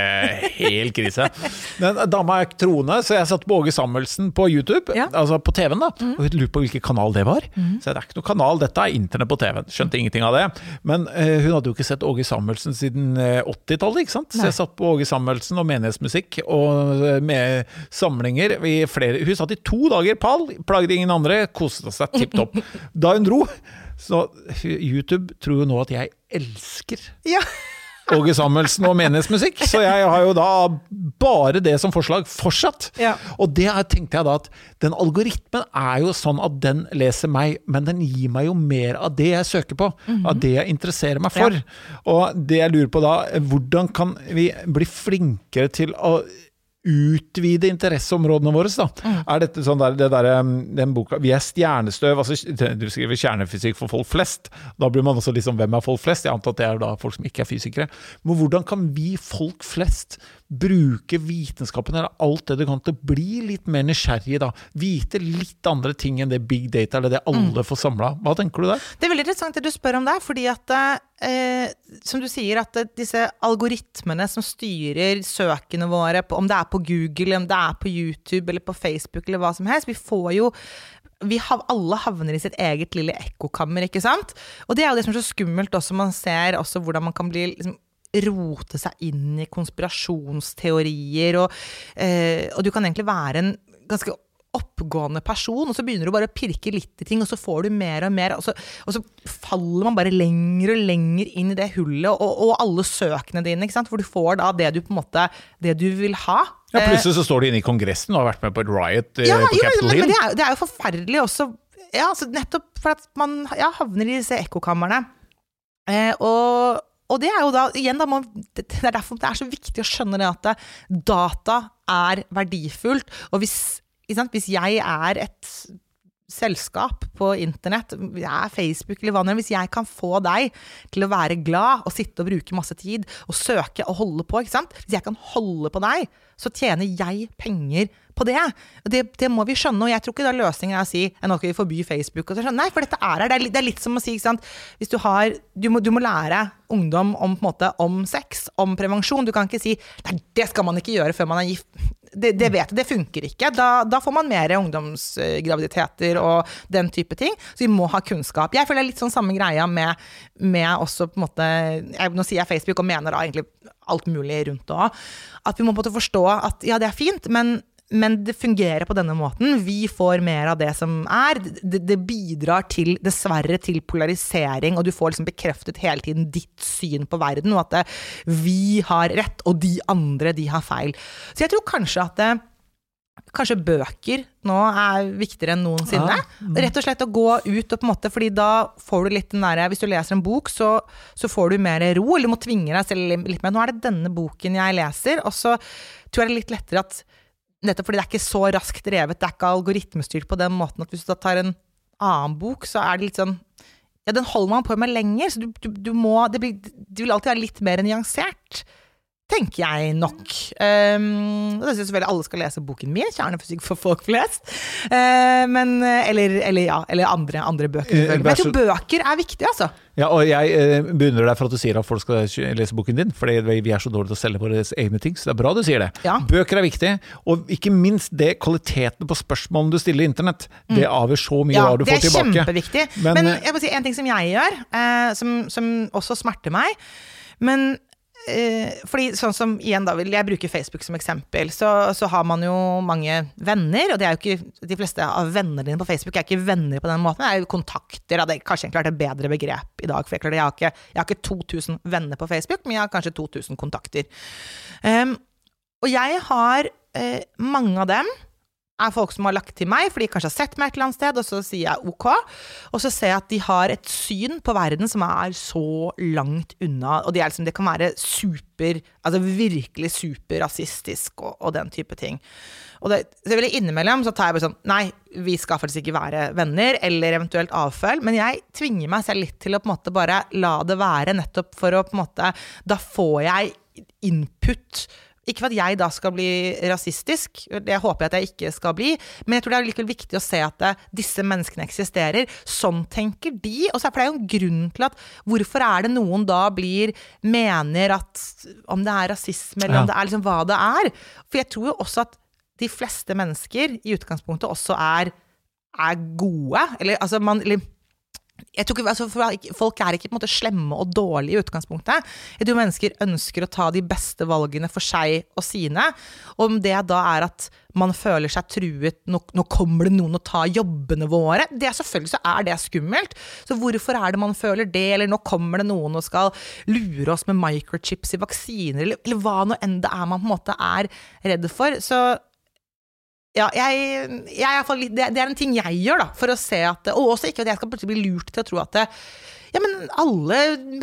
helt krise. Men dama er troende, så jeg satt på Åge Samuelsen på YouTube, Ja. altså på TV-en, da. Og hun lurte på hvilken kanal det var. Så det er ikke noen kanal, dette er internett på TV-en. Skjønte ingenting av det. Men uh, hun hadde jo ikke sett Åge Samuelsen siden eh, 80-tallet, ikke sant. Så jeg satt på Åge Samuelsen og menighetsmusikk og eh, med samlinger i flere Hun satt i to dager pall, plagde ingen andre, koste seg tipp topp. Da hun dro så YouTube tror jo nå at jeg elsker Ja. Åge Samuelsen og menighetsmusikk, så jeg har jo da bare det som forslag fortsatt. Ja. Og det er- tenkte jeg da at den algoritmen er jo sånn at den leser meg, men den gir meg jo mer av det jeg søker på, av det jeg interesserer meg for. Og det jeg lurer på da, hvordan kan vi bli flinkere til å utvide interesseområdene våre, da. Er dette sånn der, det der, um, den boka Vi er stjernestøv, altså du skriver kjernefysikk for folk flest. Da blir man også liksom hvem er folk flest? Jeg antar at det er da folk som ikke er fysikere. Men hvordan kan vi folk flest bruke vitenskapen eller alt det du kan til å bli litt mer nysgjerrig, da? Vite litt andre ting enn det big data eller det alle får samla. Hva tenker du der? Det er veldig interessant det du spør om der, fordi at eh, som du sier, at eh, disse algoritmene som styrer søkene våre, på, om det er på Google, om det er på YouTube eller på Facebook eller hva som helst, vi får jo vi hav, alle havner i sitt eget lille ekkokammer, ikke sant? Og det er jo det som er så skummelt også, man ser også hvordan man kan bli liksom, rote seg inn i konspirasjonsteorier, og, eh, og du kan egentlig være en ganske oppgående person, og så begynner du bare å pirke litt i ting, og så får du mer og mer, og så, og så faller man bare lenger og lenger inn i det hullet, og, og alle søkene dine, for du får da det du på en måte, det du vil ha. Ja, Plutselig så står du inne i Kongressen og har vært med på et riot eh, Ja, på Capitol Hill. det, det er jo forferdelig også, ja, nettopp for at man ja, havner i disse ekkokamrene. Eh, og, og det er jo da, igjen da, man, det er derfor det er så viktig å skjønne det at data er verdifullt, og hvis, sant, hvis jeg er et selskap på internett, jeg er Facebook eller hva er, hvis jeg kan få deg til å være glad og sitte og bruke masse tid og søke og holde på, ikke sant? Hvis jeg kan holde på deg, så tjener jeg penger på det. Det, det må vi skjønne, og jeg tror ikke da løsningen er å si «Ja, nå skal vi forby Facebook. Nei, for dette er her. Det det er litt som å si, hvis du har Du må, du må lære ungdom om, på en måte, om sex, om prevensjon. Du kan ikke si Nei, det skal man ikke gjøre før man er gift. Det, det vet jeg, det funker ikke. Da, da får man mer ungdomsgraviditeter og den type ting. Så vi må ha kunnskap. Jeg føler det er litt sånn samme greia med, med også på en måte jeg, Nå sier jeg Facebook og mener da egentlig alt mulig rundt det òg. At vi må på en måte forstå at ja, det er fint, men men det fungerer på denne måten. Vi får mer av det som er. Det, det bidrar til, dessverre til polarisering, og du får liksom bekreftet hele tiden ditt syn på verden, og at det, vi har rett, og de andre, de har feil. Så jeg tror kanskje at det, Kanskje bøker nå er viktigere enn noensinne. Rett og slett å gå ut og på en måte, fordi da får du litt den derre Hvis du leser en bok, så, så får du mer ro, eller du må tvinge deg selv litt mer. Nå er det denne boken jeg leser, og så tror jeg det er litt lettere at Nettopp fordi det er ikke så raskt drevet, det er ikke algoritmestyrt på den måten at hvis du tar en annen bok, så er det litt sånn Ja, den holder man på med lenger, så du, du, du må det, blir, det vil alltid være litt mer nyansert, tenker jeg nok. Um, og det syns selvfølgelig alle skal lese boken min, 'Kjernefysikk for folk flest'. Uh, men, eller, eller, ja, eller andre, andre bøker. Eh. Men jeg tror bøker er viktig, altså. Ja, og jeg eh, beundrer deg for at du sier at folk skal lese boken din, for vi er så dårlige til å selge våre egne ting. Så det er bra du sier det. Ja. Bøker er viktig, og ikke minst det kvaliteten på spørsmålene du stiller i internett. Det avgjør så mye Ja, hva du får tilbake. det er kjempeviktig. Men, Men, eh, jeg må si en ting som jeg gjør, eh, som, som også smerter meg. Men fordi sånn som igjen da vil jeg bruke Facebook som eksempel, så, så har man jo mange venner, og det er jo ikke de fleste av vennene dine på Facebook er ikke venner på den måten, det er jo kontakter. Det er kanskje et bedre begrep i dag, for jeg, klarer, jeg, har ikke, jeg har ikke 2000 venner på Facebook, men jeg har kanskje 2000 kontakter. Um, og jeg har eh, mange av dem er folk som har lagt til meg, for de kanskje har sett meg et eller annet sted, og så sier jeg ok. Og så ser jeg at de har et syn på verden som er så langt unna, og det, liksom, det kan være super, altså virkelig superrasistisk og, og den type ting. Og det, så vil jeg innimellom så tar jeg bare sånn Nei, vi skal faktisk ikke være venner, eller eventuelt avfølg, men jeg tvinger meg selv litt til å på en måte bare la det være, nettopp for å på en måte Da får jeg input ikke for at jeg da skal bli rasistisk, det håper jeg at jeg ikke skal bli, men jeg tror det er likevel viktig å se at det, disse menneskene eksisterer. Sånn tenker de. Og så er det jo en grunn til at hvorfor er det noen da blir mener at om det er rasisme, eller Ja. om det er liksom hva det er. For jeg tror jo også at de fleste mennesker i utgangspunktet også er, er gode. Eller altså man eller, ikke, altså, Folk er ikke måte slemme og dårlige i utgangspunktet. Jeg tror mennesker ønsker å ta de beste valgene for seg og sine. Om det da er at man føler seg truet, nå, nå kommer det noen og tar jobbene våre. Det er Selvfølgelig så er det skummelt. Så hvorfor er det man føler det? Eller nå kommer det noen og skal lure oss med microchips i vaksiner, eller, eller hva nå enn det er man på en måte er redd for. Så ja, jeg, jeg er det, det er en ting jeg gjør, da, for å se at Og også ikke at jeg skal bli lurt til å tro at det, ja, men alle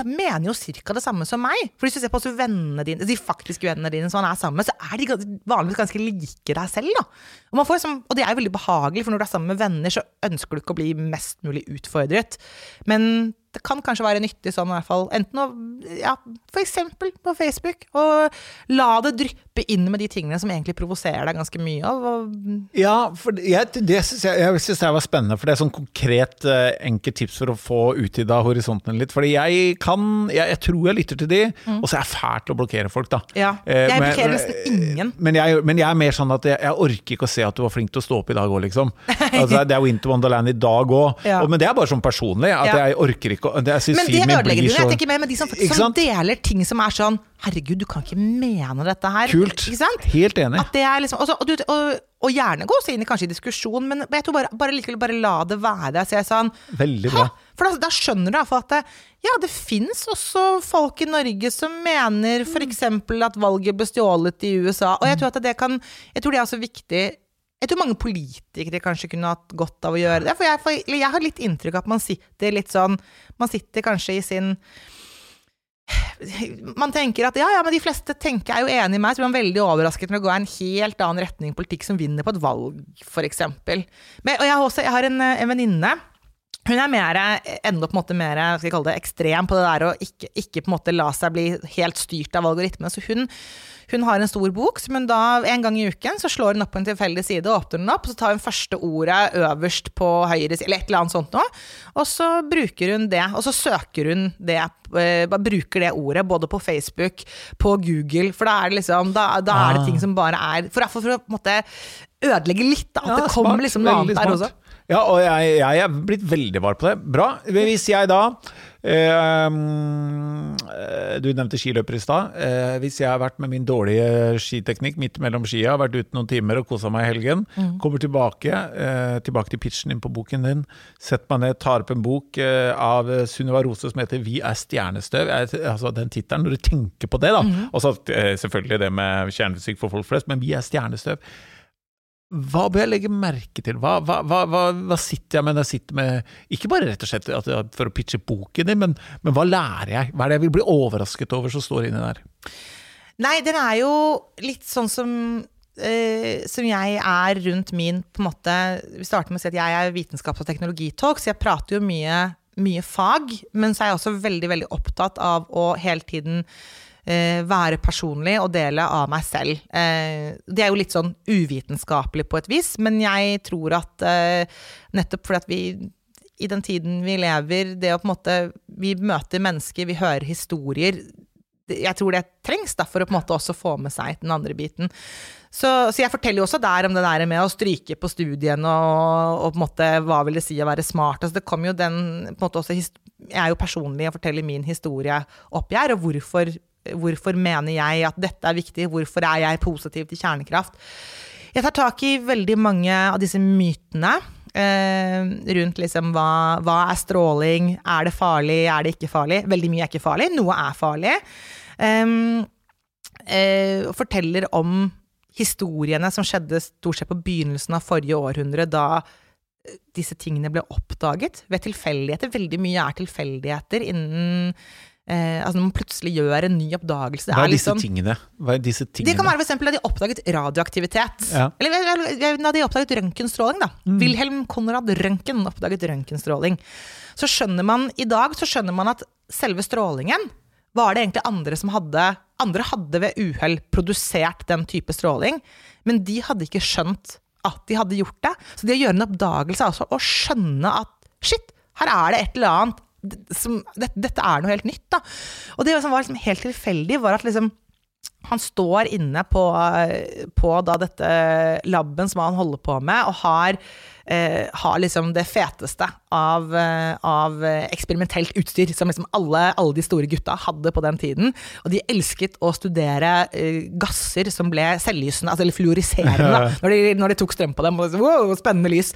mener jo cirka det samme som meg. For hvis du ser på vennene dine, de faktiske vennene dine som er sammen med, så er de vanligvis ganske like deg selv, da. Og, får, som, og det er jo veldig behagelig, for når du er sammen med venner, så ønsker du ikke å bli mest mulig utfordret. Men det kan kanskje være nyttig sånn i hvert fall, enten å, ja, for eksempel på Facebook, og la det dryppe inn med de tingene som egentlig provoserer deg ganske mye. Og, og Ja, for jeg, det synes jeg, jeg synes det var spennende, for det er sånn konkret eh, enkelt tips for å få utvida horisonten litt. Fordi jeg kan, jeg, jeg tror jeg lytter til de, og så er jeg fæl til å blokkere folk, da. Ja, Eh, jeg men- blokkerer nesten ingen. Men jeg, men jeg er mer sånn at jeg, jeg orker ikke å se at du var flink til å stå opp i dag òg, liksom. Altså, det er Winter Wonderland i dag òg, Ja. men det er bare sånn personlig. At Ja. jeg orker ikke synes Men det ødelegger du. Jeg tenker mer med de som, som deler ting som er sånn Herregud, du kan ikke mene dette her. Kult. Ikke sant? Helt enig. Liksom, og, og, du, og, og gjerne gå også inn i kanskje i diskusjon, men jeg tror bare, bare likevel bare la det være. Så jeg sånn, Veldig bra. Hæ? For da, da skjønner du iallfall at det, ja, det fins også folk i Norge som mener f.eks. at valget ble stjålet i USA. Og jeg tror at det kan Jeg tror det er også viktig jeg tror mange politikere kanskje kunne hatt godt av å gjøre det. For jeg, for jeg har litt inntrykk av at man sitter litt sånn Man sitter kanskje i sin man tenker at ja, ja, men de fleste tenker er jo enig i meg, så blir man veldig overrasket når det går en helt annen retning politikk som vinner på et valg, f.eks. Og jeg har også jeg har en, en venninne. Hun er mer, enda på en måte mer skal jeg kalle det, ekstrem på det der å ikke, ikke på en måte la seg bli helt styrt av algoritmene. Så hun, hun har en stor bok som hun da en gang i uken så slår hun opp på en tilfeldig side, og åpner den opp, så tar hun første ordet øverst på høyre side, eller et eller annet sånt noe, og så bruker hun det, og så søker hun det, eh, bare bruker det ordet både på Facebook, på Google, for da er det liksom, da, da er det Ah. ting som bare er, for, for, for å på en måte ødelegge litt, da, at Ja, det kommer smart, liksom noe annet der også. Ja, og jeg, jeg er blitt veldig var på det. Bra. Hvis jeg da Du nevnte skiløper i stad. Eh, hvis jeg har vært med min dårlige skiteknikk midt mellom skia, vært ute noen timer og kosa meg i helgen, Mm. kommer tilbake, eh, tilbake til pitchen din på boken din, setter meg ned, tar opp en bok eh, av Sunniva Rose som heter 'Vi er stjernestøv'. Altså Den tittelen, når du tenker på det, da. Mm. Og så eh, selvfølgelig det med kjernefysikk for folk flest, men 'Vi er stjernestøv'. Hva bør jeg legge merke til? Hva, hva, hva, hva, sitter jeg med når jeg sitter med Ikke bare rett og slett for å pitche boken din, men, men hva lærer jeg? Hva er det jeg vil bli overrasket over som står inni der? Nei, den er jo litt sånn som eh, som jeg er rundt min på en måte Vi starter med å si at jeg er vitenskaps- og teknologitalk, så jeg prater jo mye, mye fag. Men så er jeg også veldig veldig opptatt av å hele tiden være personlig og dele av meg selv. Eh, det er jo litt sånn uvitenskapelig på et vis, men jeg tror at eh, nettopp fordi at vi i den tiden vi lever, det å på en måte Vi møter mennesker, vi hører historier. Jeg tror det trengs da, for å på en måte også få med seg den andre biten. Så, så, jeg forteller jo også der om det der med å stryke på studiene og, og, på en måte hva vil det si å være smart. Altså det kom jo den på en måte også, Jeg er jo personlig og forteller min historie oppi her, og hvorfor, hvorfor mener jeg at dette er viktig? Hvorfor er jeg positiv til kjernekraft? Jeg tar tak i veldig mange av disse mytene. Eh, rundt liksom hva, hva, er stråling, er det farlig, er det ikke farlig? Veldig mye er ikke farlig, noe er farlig. Eh, eh, forteller om historiene som skjedde stort sett på begynnelsen av forrige århundre, da eh, disse tingene ble oppdaget ved tilfeldigheter. Veldig mye er tilfeldigheter innen Eh, altså Når man plutselig gjør en ny oppdagelse Hva er, disse, liksom, tingene? Hva er disse tingene? Det kan være f.eks. at de oppdaget radioaktivitet. Ja. Eller da de oppdaget røntgenstråling. da. Mm. Wilhelm Konrad Røntgen oppdaget røntgenstråling. Så skjønner man i dag så skjønner man at selve strålingen var det egentlig andre som hadde Andre hadde ved uhell produsert den type stråling, men de hadde ikke skjønt at de hadde gjort det. Så det å gjøre en oppdagelse altså å skjønne at shit, her er det et eller annet som, dette, dette, er noe helt nytt, da. Og det som var liksom helt tilfeldig, var at liksom han står inne på, på dette laben som han holder på med, og har, eh, har liksom det feteste av, eh, av, eksperimentelt utstyr som liksom alle, alle, de store gutta hadde på den tiden. Og de elsket å studere eh, gasser som ble selvlysende, altså eller fluoriserende, når de, når de tok strøm på dem. Og så, wow, spennende lys.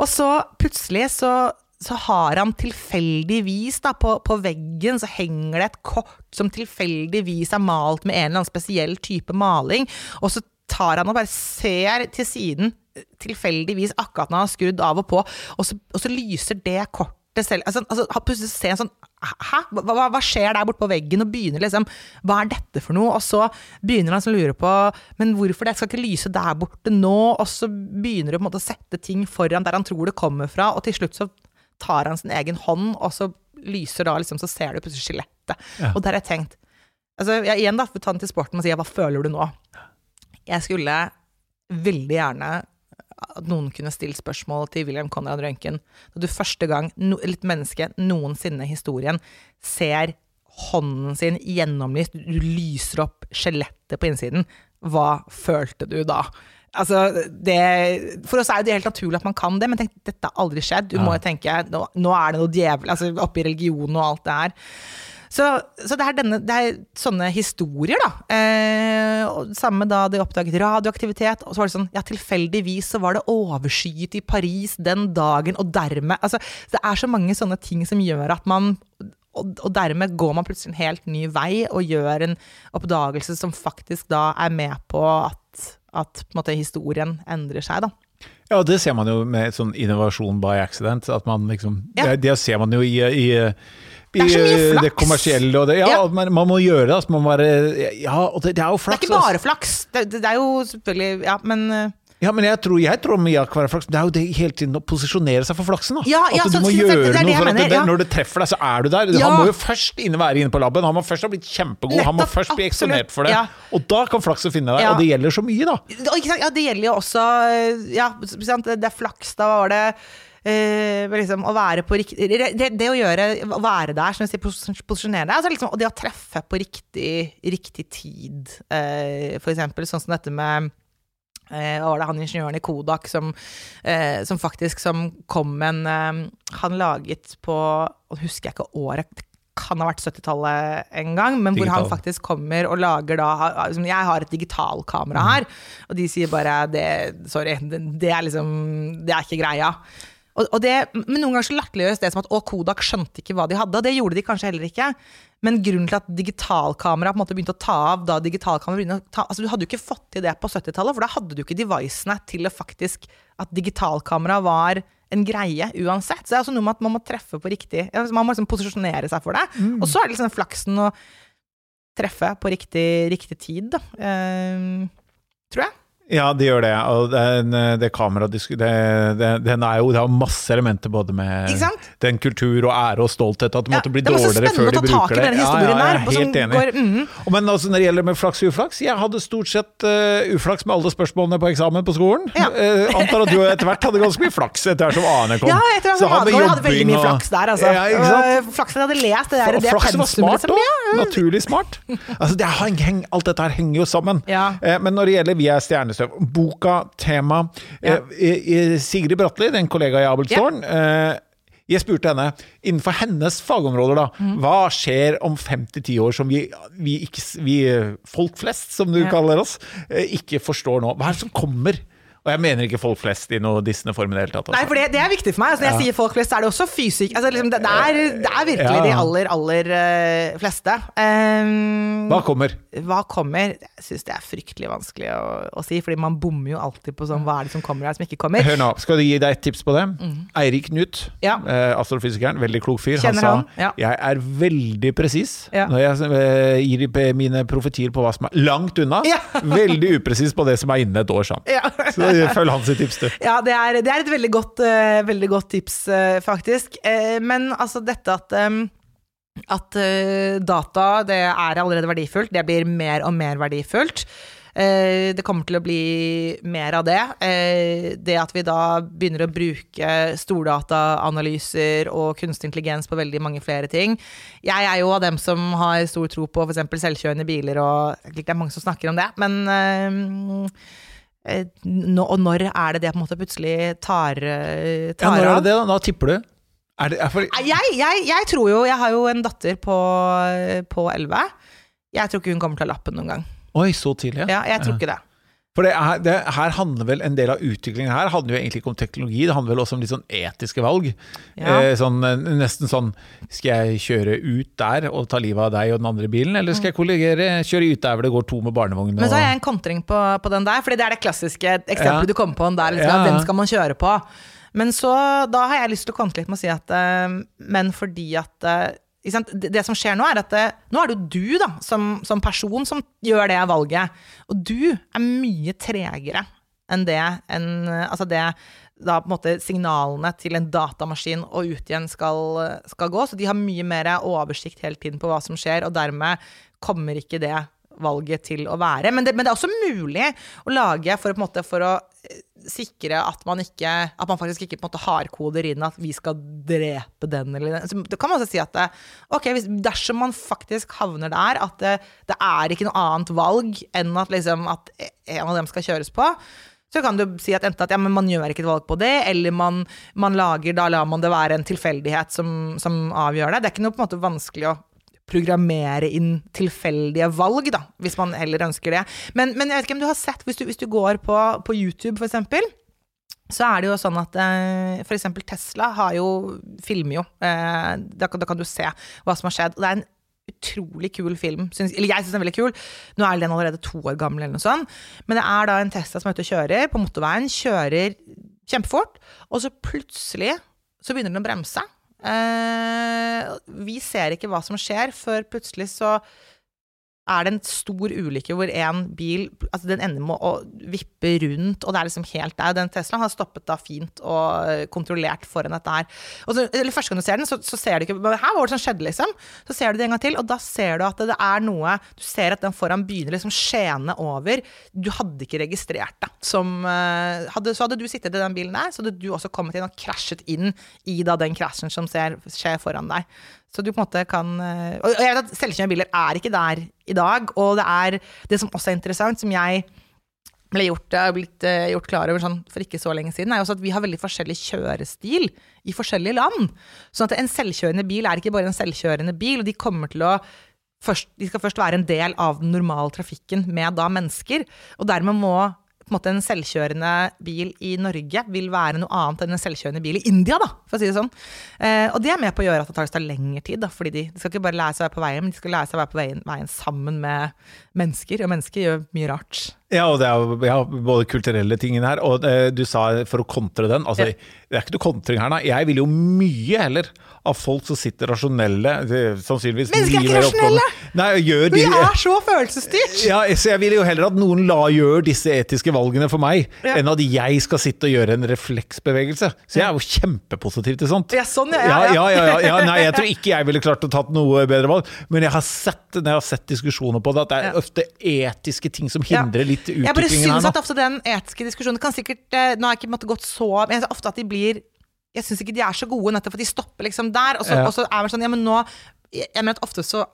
Og så plutselig så så har han tilfeldigvis, da, på, på, veggen, så henger det et kort som tilfeldigvis er malt med en eller annen spesiell type maling, og så tar han og bare ser til siden, tilfeldigvis akkurat når han har skrudd av og på, og så, og så lyser det kortet selv altså, altså, Plutselig ser han sånn Hæ? Hva, hva, skjer der borte på veggen? Og begynner liksom Hva er dette for noe? Og så begynner han å lure på Men hvorfor det? Skal ikke lyse der borte nå? Og så begynner du på en måte å sette ting foran der han tror det kommer fra, og til slutt så tar han sin egen hånd, og så lyser da liksom, så ser du plutselig skjelettet. Ja. Og der har jeg tenkt altså jeg, Igjen, da, for å ta den til sporten og si hva føler du nå? Jeg skulle veldig gjerne at noen kunne stilt spørsmål til William Conrad Røntgen. Da du første gang, no, litt menneske noensinne i historien, ser hånden sin gjennomlyst, du lyser opp skjelettet på innsiden, hva følte du da? Altså, det, for oss er det helt naturlig at man kan det, men tenk, dette har aldri skjedd. Du ja. må jo tenke nå, nå, er det noe djevel altså, oppi religion og alt det her. Så, så det, er denne, det, er sånne historier, da. Eh, samme da de oppdaget radioaktivitet. Og så var det sånn Ja, tilfeldigvis så var det overskyet i Paris den dagen, og dermed Altså, det er så mange sånne ting som gjør at man og, og, dermed går man plutselig en helt ny vei og gjør en oppdagelse som faktisk da er med på at, at på måte, historien endrer seg, da. Ja, det ser man jo med sånn innovasjon by accident. At man liksom ja. det, det, ser man jo i, i det, det kommersielle og det. Ja, ja. Man, man, må gjøre det. Altså, man bare, ja, og det, det, er jo flaks. Det er ikke bare flaks. Det, det, er jo selvfølgelig Ja, men eh, ja, men jeg tror, jeg tror mye av hver flaks Det er jo det hele tiden å posisjonere seg for flaksen. da. Ja, ja, at du må så, gjøre det noe for at det, når det treffer deg, så er du der. Han må jo først inne være inne på laben. Han må først ha blitt kjempegod. Nettopp, han må først bli eksponert for det. Og da kan flaksen finne deg. Og det gjelder så mye, da. Ja, det gjelder jo også Ja, det er flaks. Da var det Uh, liksom, å være på riktig det, det, å gjøre Å være der, som jeg sier, posisjonere deg. Altså liksom, og det å treffe på riktig, riktig tid, uh, for eksempel. Sånn som dette med Eh, var det han ingeniøren i Kodak som, eh, som faktisk som kom med en eh, Han laget på Nå husker jeg ikke året, det kan ha vært 70-tallet en gang, men Digital. hvor han faktisk kommer og lager da Jeg har et digitalkamera mm. her, og de sier bare det, Sorry, det, det, er liksom Det er ikke greia. Og, og det, men noen ganger så latterliggjøres det som at å, Kodak skjønte ikke hva de hadde. Og det gjorde de kanskje heller ikke. Men grunnen til at digitalkamera på en måte begynte å ta av da digitalkamera begynte å ta, altså Du hadde jo ikke fått til det på 70-tallet, for da hadde du ikke devicene til å faktisk At digitalkamera var en greie uansett. Så det er altså noe med at man må treffe på riktig Man må liksom posisjonere seg for det. Mm. Og så er det liksom flaksen å treffe på riktig, riktig tid, da. Uh, tror jeg. Ja, det gjør det. Og den, det det, det, Den er jo Det har masse elementer både med den kultur og ære og stolthet. At det Ja, måtte bli det er masse dårligere før de spennende å ta tak i bruker det. historien ja, der, som helt enig. går- mm -hmm. Men altså, når det gjelder med flaks og uflaks, jeg hadde stort sett uh, uflaks med alle spørsmålene på eksamen på skolen. Ja. Eh, antar at du etter hvert hadde ganske mye flaks etter hvert som Ane kom. Ja, etter hvert som ANE hadde veldig mye og- flaks der, altså. Ja? Øh, Flaksen hadde lest det der, det flaksen var smart smart liksom. òg. Naturlig smart. Altså, det heng, alt dette her henger jo sammen. Ja. Eh, men når det gjelder Vi er stjernestøv, boka, tema Ja. eh, Sigrid Bratli, den kollega i Abelstårn eh, jeg spurte henne, innenfor hennes fagområder, da, Mm. hva skjer om 5-10 år som vi, vi, ikke, vi eh, folk flest, som du Ja. kaller oss, eh, ikke forstår nå? Hva er det som kommer? Og jeg mener ikke folk flest i noe dissende form i det hele tatt. Nei, Altså. for det, det er viktig for meg. Altså, når jeg sier folk flest, så er det også fysikk. Altså, liksom, det, det, er, det er virkelig Ja. de aller, aller uh, fleste. Um, Hva kommer? hva kommer? Jeg syns det er fryktelig vanskelig å, å si, fordi man bommer jo alltid på sånn, hva er det som kommer her som ikke kommer. Hør nå, skal du gi deg et tips på det? Eirik Knut, Mm. Ja. uh, astrofysikeren, veldig klok fyr, Kjenner han han, sa ja. jeg er veldig presis Ja. når jeg uh, gir mine profetier på hva som er langt unna. Ja. veldig upresis på det som er innen et år, han. Ja. Så følg hans tips, du. Ja, det er, det er et veldig godt, uh, veldig godt tips, uh, faktisk. Uh, men altså dette at um, at eh, data det er allerede verdifullt, det blir mer og mer verdifullt. Eh, det kommer til å bli mer av det. Eh, det at vi da begynner å bruke stordataanalyser og kunstig intelligens på veldig mange flere ting. Jeg er jo av dem som har stor tro på f.eks. selvkjørende biler, og det er mange som snakker om det. Men eh, Eh, nå, og når er det det på en måte plutselig tar, tar Ja, når er det det, da? Da tipper du? Er det, er for, Jeg, jeg, jeg tror jo Jeg har jo en datter på, på 11. Jeg tror ikke hun kommer til å ha lappen noen gang. oi, så tidlig? Ja, jeg tror ikke det. For det er, det, her handler vel en del av utviklingen her handler jo egentlig ikke om teknologi, det handler vel også om litt sånn etiske valg. Ja. Eh, sånn, eh, nesten sånn Skal jeg kjøre ut der og ta livet av deg og den andre bilen, eller skal jeg kollegere, kjøre ut der hvor det går to med barnevogn? Men så har jeg en kontring på, på den der, Fordi det er det klassiske eksempelet Ja. du kommer på. Der, liksom, Ja. Hvem skal man kjøre på? Men så, da har jeg lyst til å kontre litt med å si at eh, Men fordi at eh? Det, som skjer nå, er at det, nå er det jo du da, som, som person som gjør det valget. Og du er mye tregere enn det enn, eh, Altså det da på en måte signalene til en datamaskin og ut igjen skal, skal gå. Så de har mye mer oversikt hele tiden på hva som skjer, og dermed kommer ikke det valget til å være. Men det, men det er også mulig å lage for, måte, for å eh, sikre at man ikke At man faktisk ikke på en måte hardkoder inn at vi skal drepe den eller den. Så det kan man også si at det, ok, hvis, dersom man faktisk havner der at det, det er ikke noe annet valg enn at, liksom, at en av dem skal kjøres på, så kan du si at enten at ja, man gjør ikke et valg på det, eller man, man lager, da lar man det være en tilfeldighet som, som avgjør det. Det er ikke noe på en måte vanskelig å programmere inn tilfeldige valg, da, hvis man heller ønsker det. Men, men jeg vet ikke om du har sett, hvis du, hvis du går på, på YouTube eksempel, så er det jo sånn at eh, eksempel Tesla har jo, filmer jo. Eh, da, kan, da kan du se hva som har skjedd. Og det er en utrolig kul film. Synes, eller jeg syns den er veldig kul. Nå er den allerede to år gammel, eller noe sånt. Men det er da en Tesla som er ute og kjører på motorveien. Kjører kjempefort, og så plutselig så begynner den å bremse. Eh, vi ser ikke hva som skjer, før plutselig så er det en stor ulykke hvor en bil altså den ender med å vippe rundt, og det er liksom helt der. Den Teslaen har stoppet da fint og eh, kontrollert foran dette her. Og så, eller Første gang du ser den, så, så ser du ikke Her var det som skjedde, liksom. Så ser du det en gang til, og da ser du at det er noe Du ser at den foran begynner liksom skjene over. Du hadde ikke registrert det. Som, eh, hadde, så hadde du sittet i den bilen der, så hadde du også kommet inn og krasjet inn i da den krasjen som ser, skjer foran deg. Så du på en måte kan eh, Og jeg vet at selvkjørende biler er ikke der i dag, og det er det som også er interessant, som jeg ble gjort, blitt eh, gjort klar over sånn for ikke så lenge siden, er også at vi har veldig forskjellig kjørestil i forskjellige land. Sånn at en selvkjørende bil er ikke bare en selvkjørende bil, og de kommer til å først, de skal først være en del av den normale trafikken med da mennesker, og dermed må en en selvkjørende bil i Norge vil være noe annet enn en selvkjørende bil i India, da, for å si det sånn. Eh, og det er med på å gjøre at det tar lengre tid, da, fordi de, de, skal ikke bare lære seg å være på veien, men de skal lære seg å være på veien, veien sammen med mennesker, og mennesker gjør mye rart. Ja, og det er ja, både kulturelle tingene her, og eh, du sa for å kontre den. Altså, Ja. Det er ikke noe kontring her, nei. Jeg vil jo mye heller av folk som sitter rasjonelle, sannsynligvis Mennesker er ikke rasjonelle! Nei, gjør de, Vi er så følelsesstyrt! ja, så jeg vil jo heller at noen la gjøre disse etiske valgene for meg, Ja. enn at jeg skal sitte og gjøre en refleksbevegelse. Så jeg er jo kjempepositiv til sånt. Ja, sånn, ja, ja, ja, ja, ja, ja, ja. Nei, jeg tror ikke jeg ville klart å tatt noe bedre valg, men jeg har sett, når jeg har sett diskusjoner på det, at det er. Ofte etiske ting som Ja. hindrer litt Jeg bare utviklingen her syns nå. at ofte den etiske diskusjonen kan sikkert eh, Nå har jeg ikke måttet gått så Men jeg synes ofte at de blir Jeg syns ikke de er så gode, nettopp for de stopper liksom der. Og så, Ja. og så er det sånn Ja, men nå Jeg jeg mener at ofte så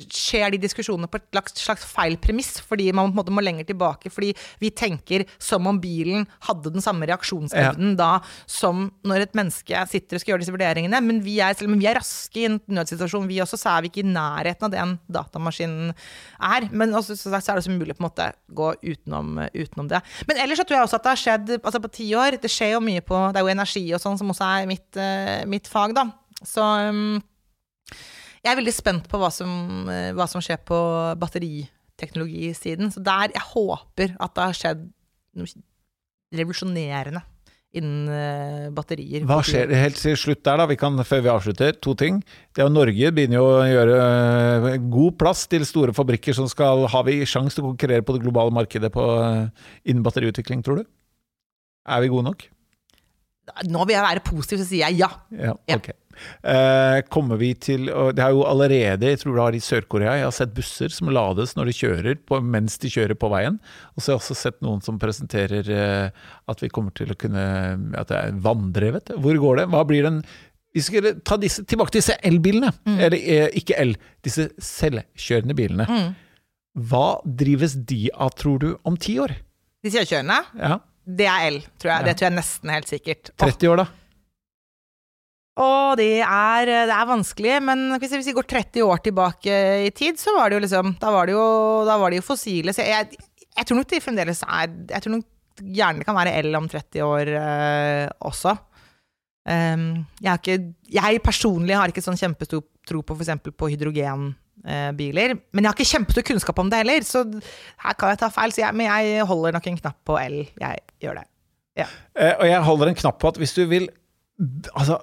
skjer de diskusjonene på et slags, slags feil premiss, fordi man måte må lenger tilbake. Fordi vi tenker som om bilen hadde den samme reaksjonsevnen da som når et menneske sitter og skal gjøre disse vurderingene. Men vi er, selv om vi er raske i en nødsituasjon, vi også, så er vi ikke i nærheten av det en datamaskin er. Men også, så så er det så mulig å på en måte gå utenom, utenom det. Men ellers så tror jeg også at det har skjedd altså på ti år. Det skjer jo mye på Det er jo energi og sånn som også er mitt, eh, mitt fag, da. Så um, jeg er veldig spent på hva som, eh, hva som skjer på batteriteknologisiden. Så der jeg håper at det har skjedd noe revolusjonerende innen eh, batterier. Hva skjer helt til slutt der, da? Vi kan, før vi avslutter, to ting. Det er jo Norge begynner jo å gjøre øh, god plass til store fabrikker som skal Har vi sjanse til å konkurrere på det globale markedet på, innen batteriutvikling, tror du? Er vi gode nok? Nå vil jeg være positiv, så sier jeg ja. Ja, Ja. Eh, kommer vi til Det er jo allerede, jeg tror det har i Sør-Korea, jeg har sett busser som lades når de kjører, på, mens de kjører på veien. Og så har jeg også sett noen som presenterer eh, at vi kommer til å kunne At det er vanndrevet. Hvor går det? Hva blir den Vi skal ta disse, tilbake til disse elbilene. Eller eh, ikke el, disse selvkjørende bilene. Hva drives de av, tror du, om ti år? De selvkjørende, Ja, det er el, tror jeg. Ja. Det tror jeg nesten helt sikkert. 30 år, da? Og det, er, det er vanskelig, men hvis vi går 30 år tilbake i tid, så var det jo liksom Da var det jo, var det jo fossile. Så jeg, jeg tror nok de fremdeles er Jeg tror nok gjerne det kan være el om 30 år eh, også. Um, jeg, ikke, jeg personlig har ikke sånn kjempestor tro på f.eks. på hydrogenbiler. men jeg har ikke kjempestor kunnskap om det heller, så her kan jeg ta feil. Jeg, men jeg holder nok en knapp på el. Jeg gjør det. Eh, og jeg holder en knapp på at hvis du vil Altså,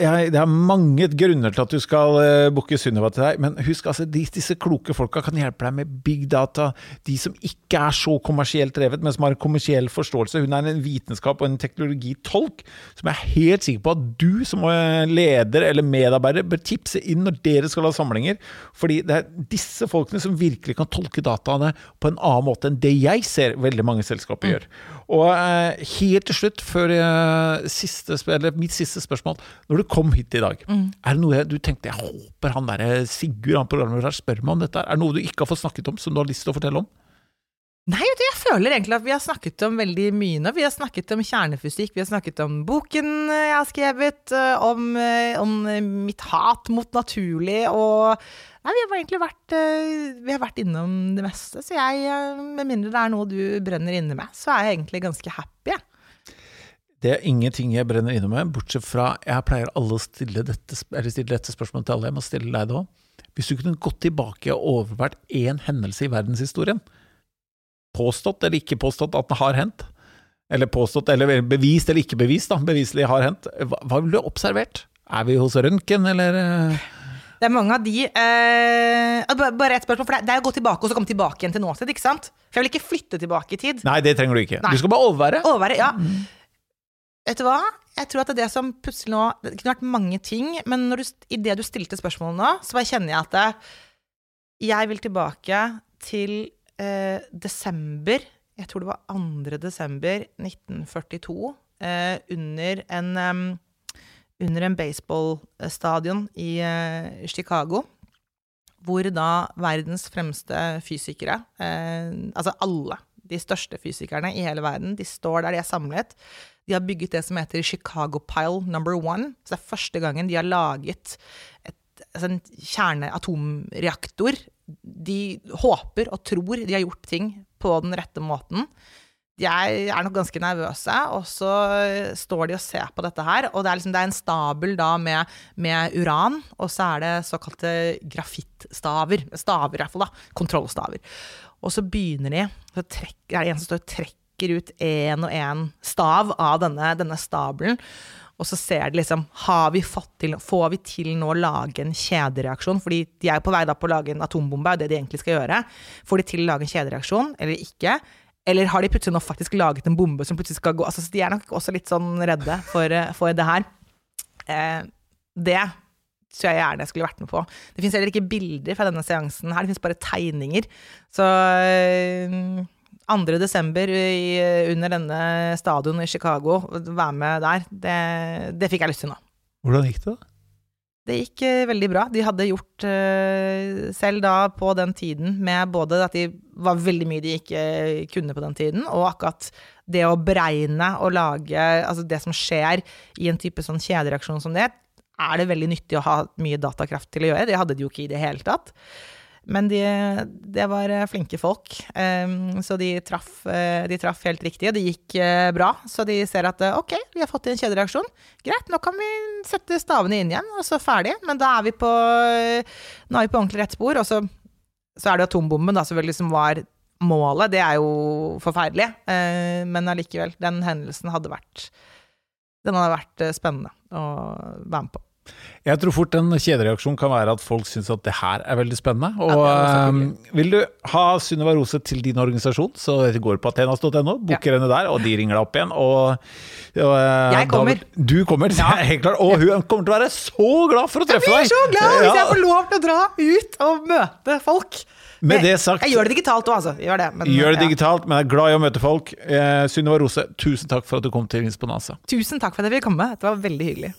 jeg, Det er mange grunner til at du skal uh, booke Sunniva til deg, men husk altså, de, disse kloke folka kan hjelpe deg med big data. De som ikke er så kommersielt drevet, men som har en kommersiell forståelse. Hun er en vitenskap og en teknologitolk som jeg er helt sikker på at du som eh, leder eller medarbeider bør tipse inn når dere skal ha samlinger. Fordi det er disse folkene som virkelig kan tolke dataene på en annen måte enn det jeg ser veldig mange selskaper gjør. Og eh, helt til slutt, før eh, siste, mitt siste spørsmål. Når du kom hit i dag, er det noe du tenkte jeg håper han der Sigurd, han programlederen spør meg om dette? Er det noe du ikke har fått snakket om, som du har lyst til å fortelle om? Nei, jeg føler egentlig at vi har snakket om veldig mye nå. Vi har snakket om kjernefysikk, vi har snakket om boken jeg har skrevet, eh, om, om mitt hat mot naturlig, og Nei, vi har egentlig vært, eh, vi har vært innom det meste. Så jeg, eh, med mindre det er noe du brenner inne med, så er jeg egentlig ganske happy. Det er ingenting jeg brenner inne med, bortsett fra Jeg pleier alle å stille dette, stille dette spørsmålet til alle. Jeg må stille deg det òg. Hvis du kunne gått tilbake og overvært én hendelse i verdenshistorien, påstått eller ikke påstått at den har hendt, eller påstått eller bevist eller ikke bevist, da, beviselig har hendt, hva, hva ville du observert? Er vi hos røntgen, eller eh? Det er mange av de eh, Bare ett spørsmål, for det er- å gå tilbake og så komme tilbake igjen til nåtid, ikke sant? For jeg vil ikke flytte tilbake i tid. Nei, det trenger du ikke. Nei. Du skal bare overvære. Overvære, ja. Vet du hva? Jeg tror at det er det som plutselig nå Det kunne vært mange ting, men når du, i det du stilte spørsmålet nå, så bare kjenner jeg at det, jeg vil tilbake til eh, desember Jeg tror det var 2. desember 1942, eh, under en under en baseballstadion i eh, Chicago. Hvor da verdens fremste fysikere, eh, altså alle de største fysikerne i hele verden, de står der, de er samlet. De har bygget det som heter Chicago Pile number one. Så det er første gangen de har laget et, altså en kjerneatomreaktor. De håper og tror de har gjort ting på den rette måten. Jeg er nok ganske nervøse, og så står de og ser på dette her. Og det er, liksom, det er en stabel da med, med uran, og så er det såkalte grafittstaver. Staver, i hvert fall. da, Kontrollstaver. Og så begynner de, så trekker, er det en som står og trekker ut én og én stav av denne, denne stabelen. Og så ser de liksom har vi fått til, Får vi til nå å lage en kjedereaksjon? Fordi de er jo på vei da på å lage en atombombe, er det de egentlig skal gjøre. Får de til å lage en kjedereaksjon, eller ikke? Eller har de plutselig nå faktisk laget en bombe som plutselig skal gå altså, De er nok også litt sånn redde for, for det her. Eh, det tror jeg gjerne jeg skulle vært med på. Det fins heller ikke bilder fra denne seansen her, det fins bare tegninger. Så 2. desember i, under denne stadion i Chicago, være med der, det, det fikk jeg lyst til nå. Hvordan gikk det, da? Det gikk uh, veldig bra. De hadde gjort uh, selv da på den tiden med både at de var veldig mye de ikke uh, kunne på den tiden, og akkurat det å beregne og lage Altså det som skjer i en type sånn kjedereaksjon som det, er det veldig nyttig å ha mye datakraft til å gjøre. Det hadde de jo ikke i det hele tatt. Men de, det var eh, flinke folk, um, så de traff, uh, de traff, helt riktig, og det gikk uh, bra. Så de ser at ok, vi har fått en kjedereaksjon. Greit, nå kan vi sette stavene inn igjen, og så ferdig. Men da er vi på, nå er vi på ordentlig rett spor. Og så, så er det atombomben da, selvfølgelig som var målet. Det er jo forferdelig, men allikevel. Den hendelsen hadde vært Den hadde vært spennende å være med på. Jeg tror fort en kjedereaksjon kan være at folk syns at det her er veldig spennende. Og ja, um, vil du ha Sunniva Rose til din organisasjon, så går på atenas.no, booker ja. henne der, og de ringer deg opp igjen. Og, og uh, Jeg kommer. Da, du kommer, ja. helt klart. Og hun kommer til å være så glad for å treffe deg! Jeg blir så glad hvis jeg får lov til å dra ut og møte folk. Med det sagt Jeg gjør det digitalt òg, altså. Gjør det, men, gjør det digitalt, men jeg er glad i å møte folk. Eh, Sunniva Rose, tusen takk for at du kom til Insponanza. Tusen takk for at jeg ville komme. Det var veldig hyggelig.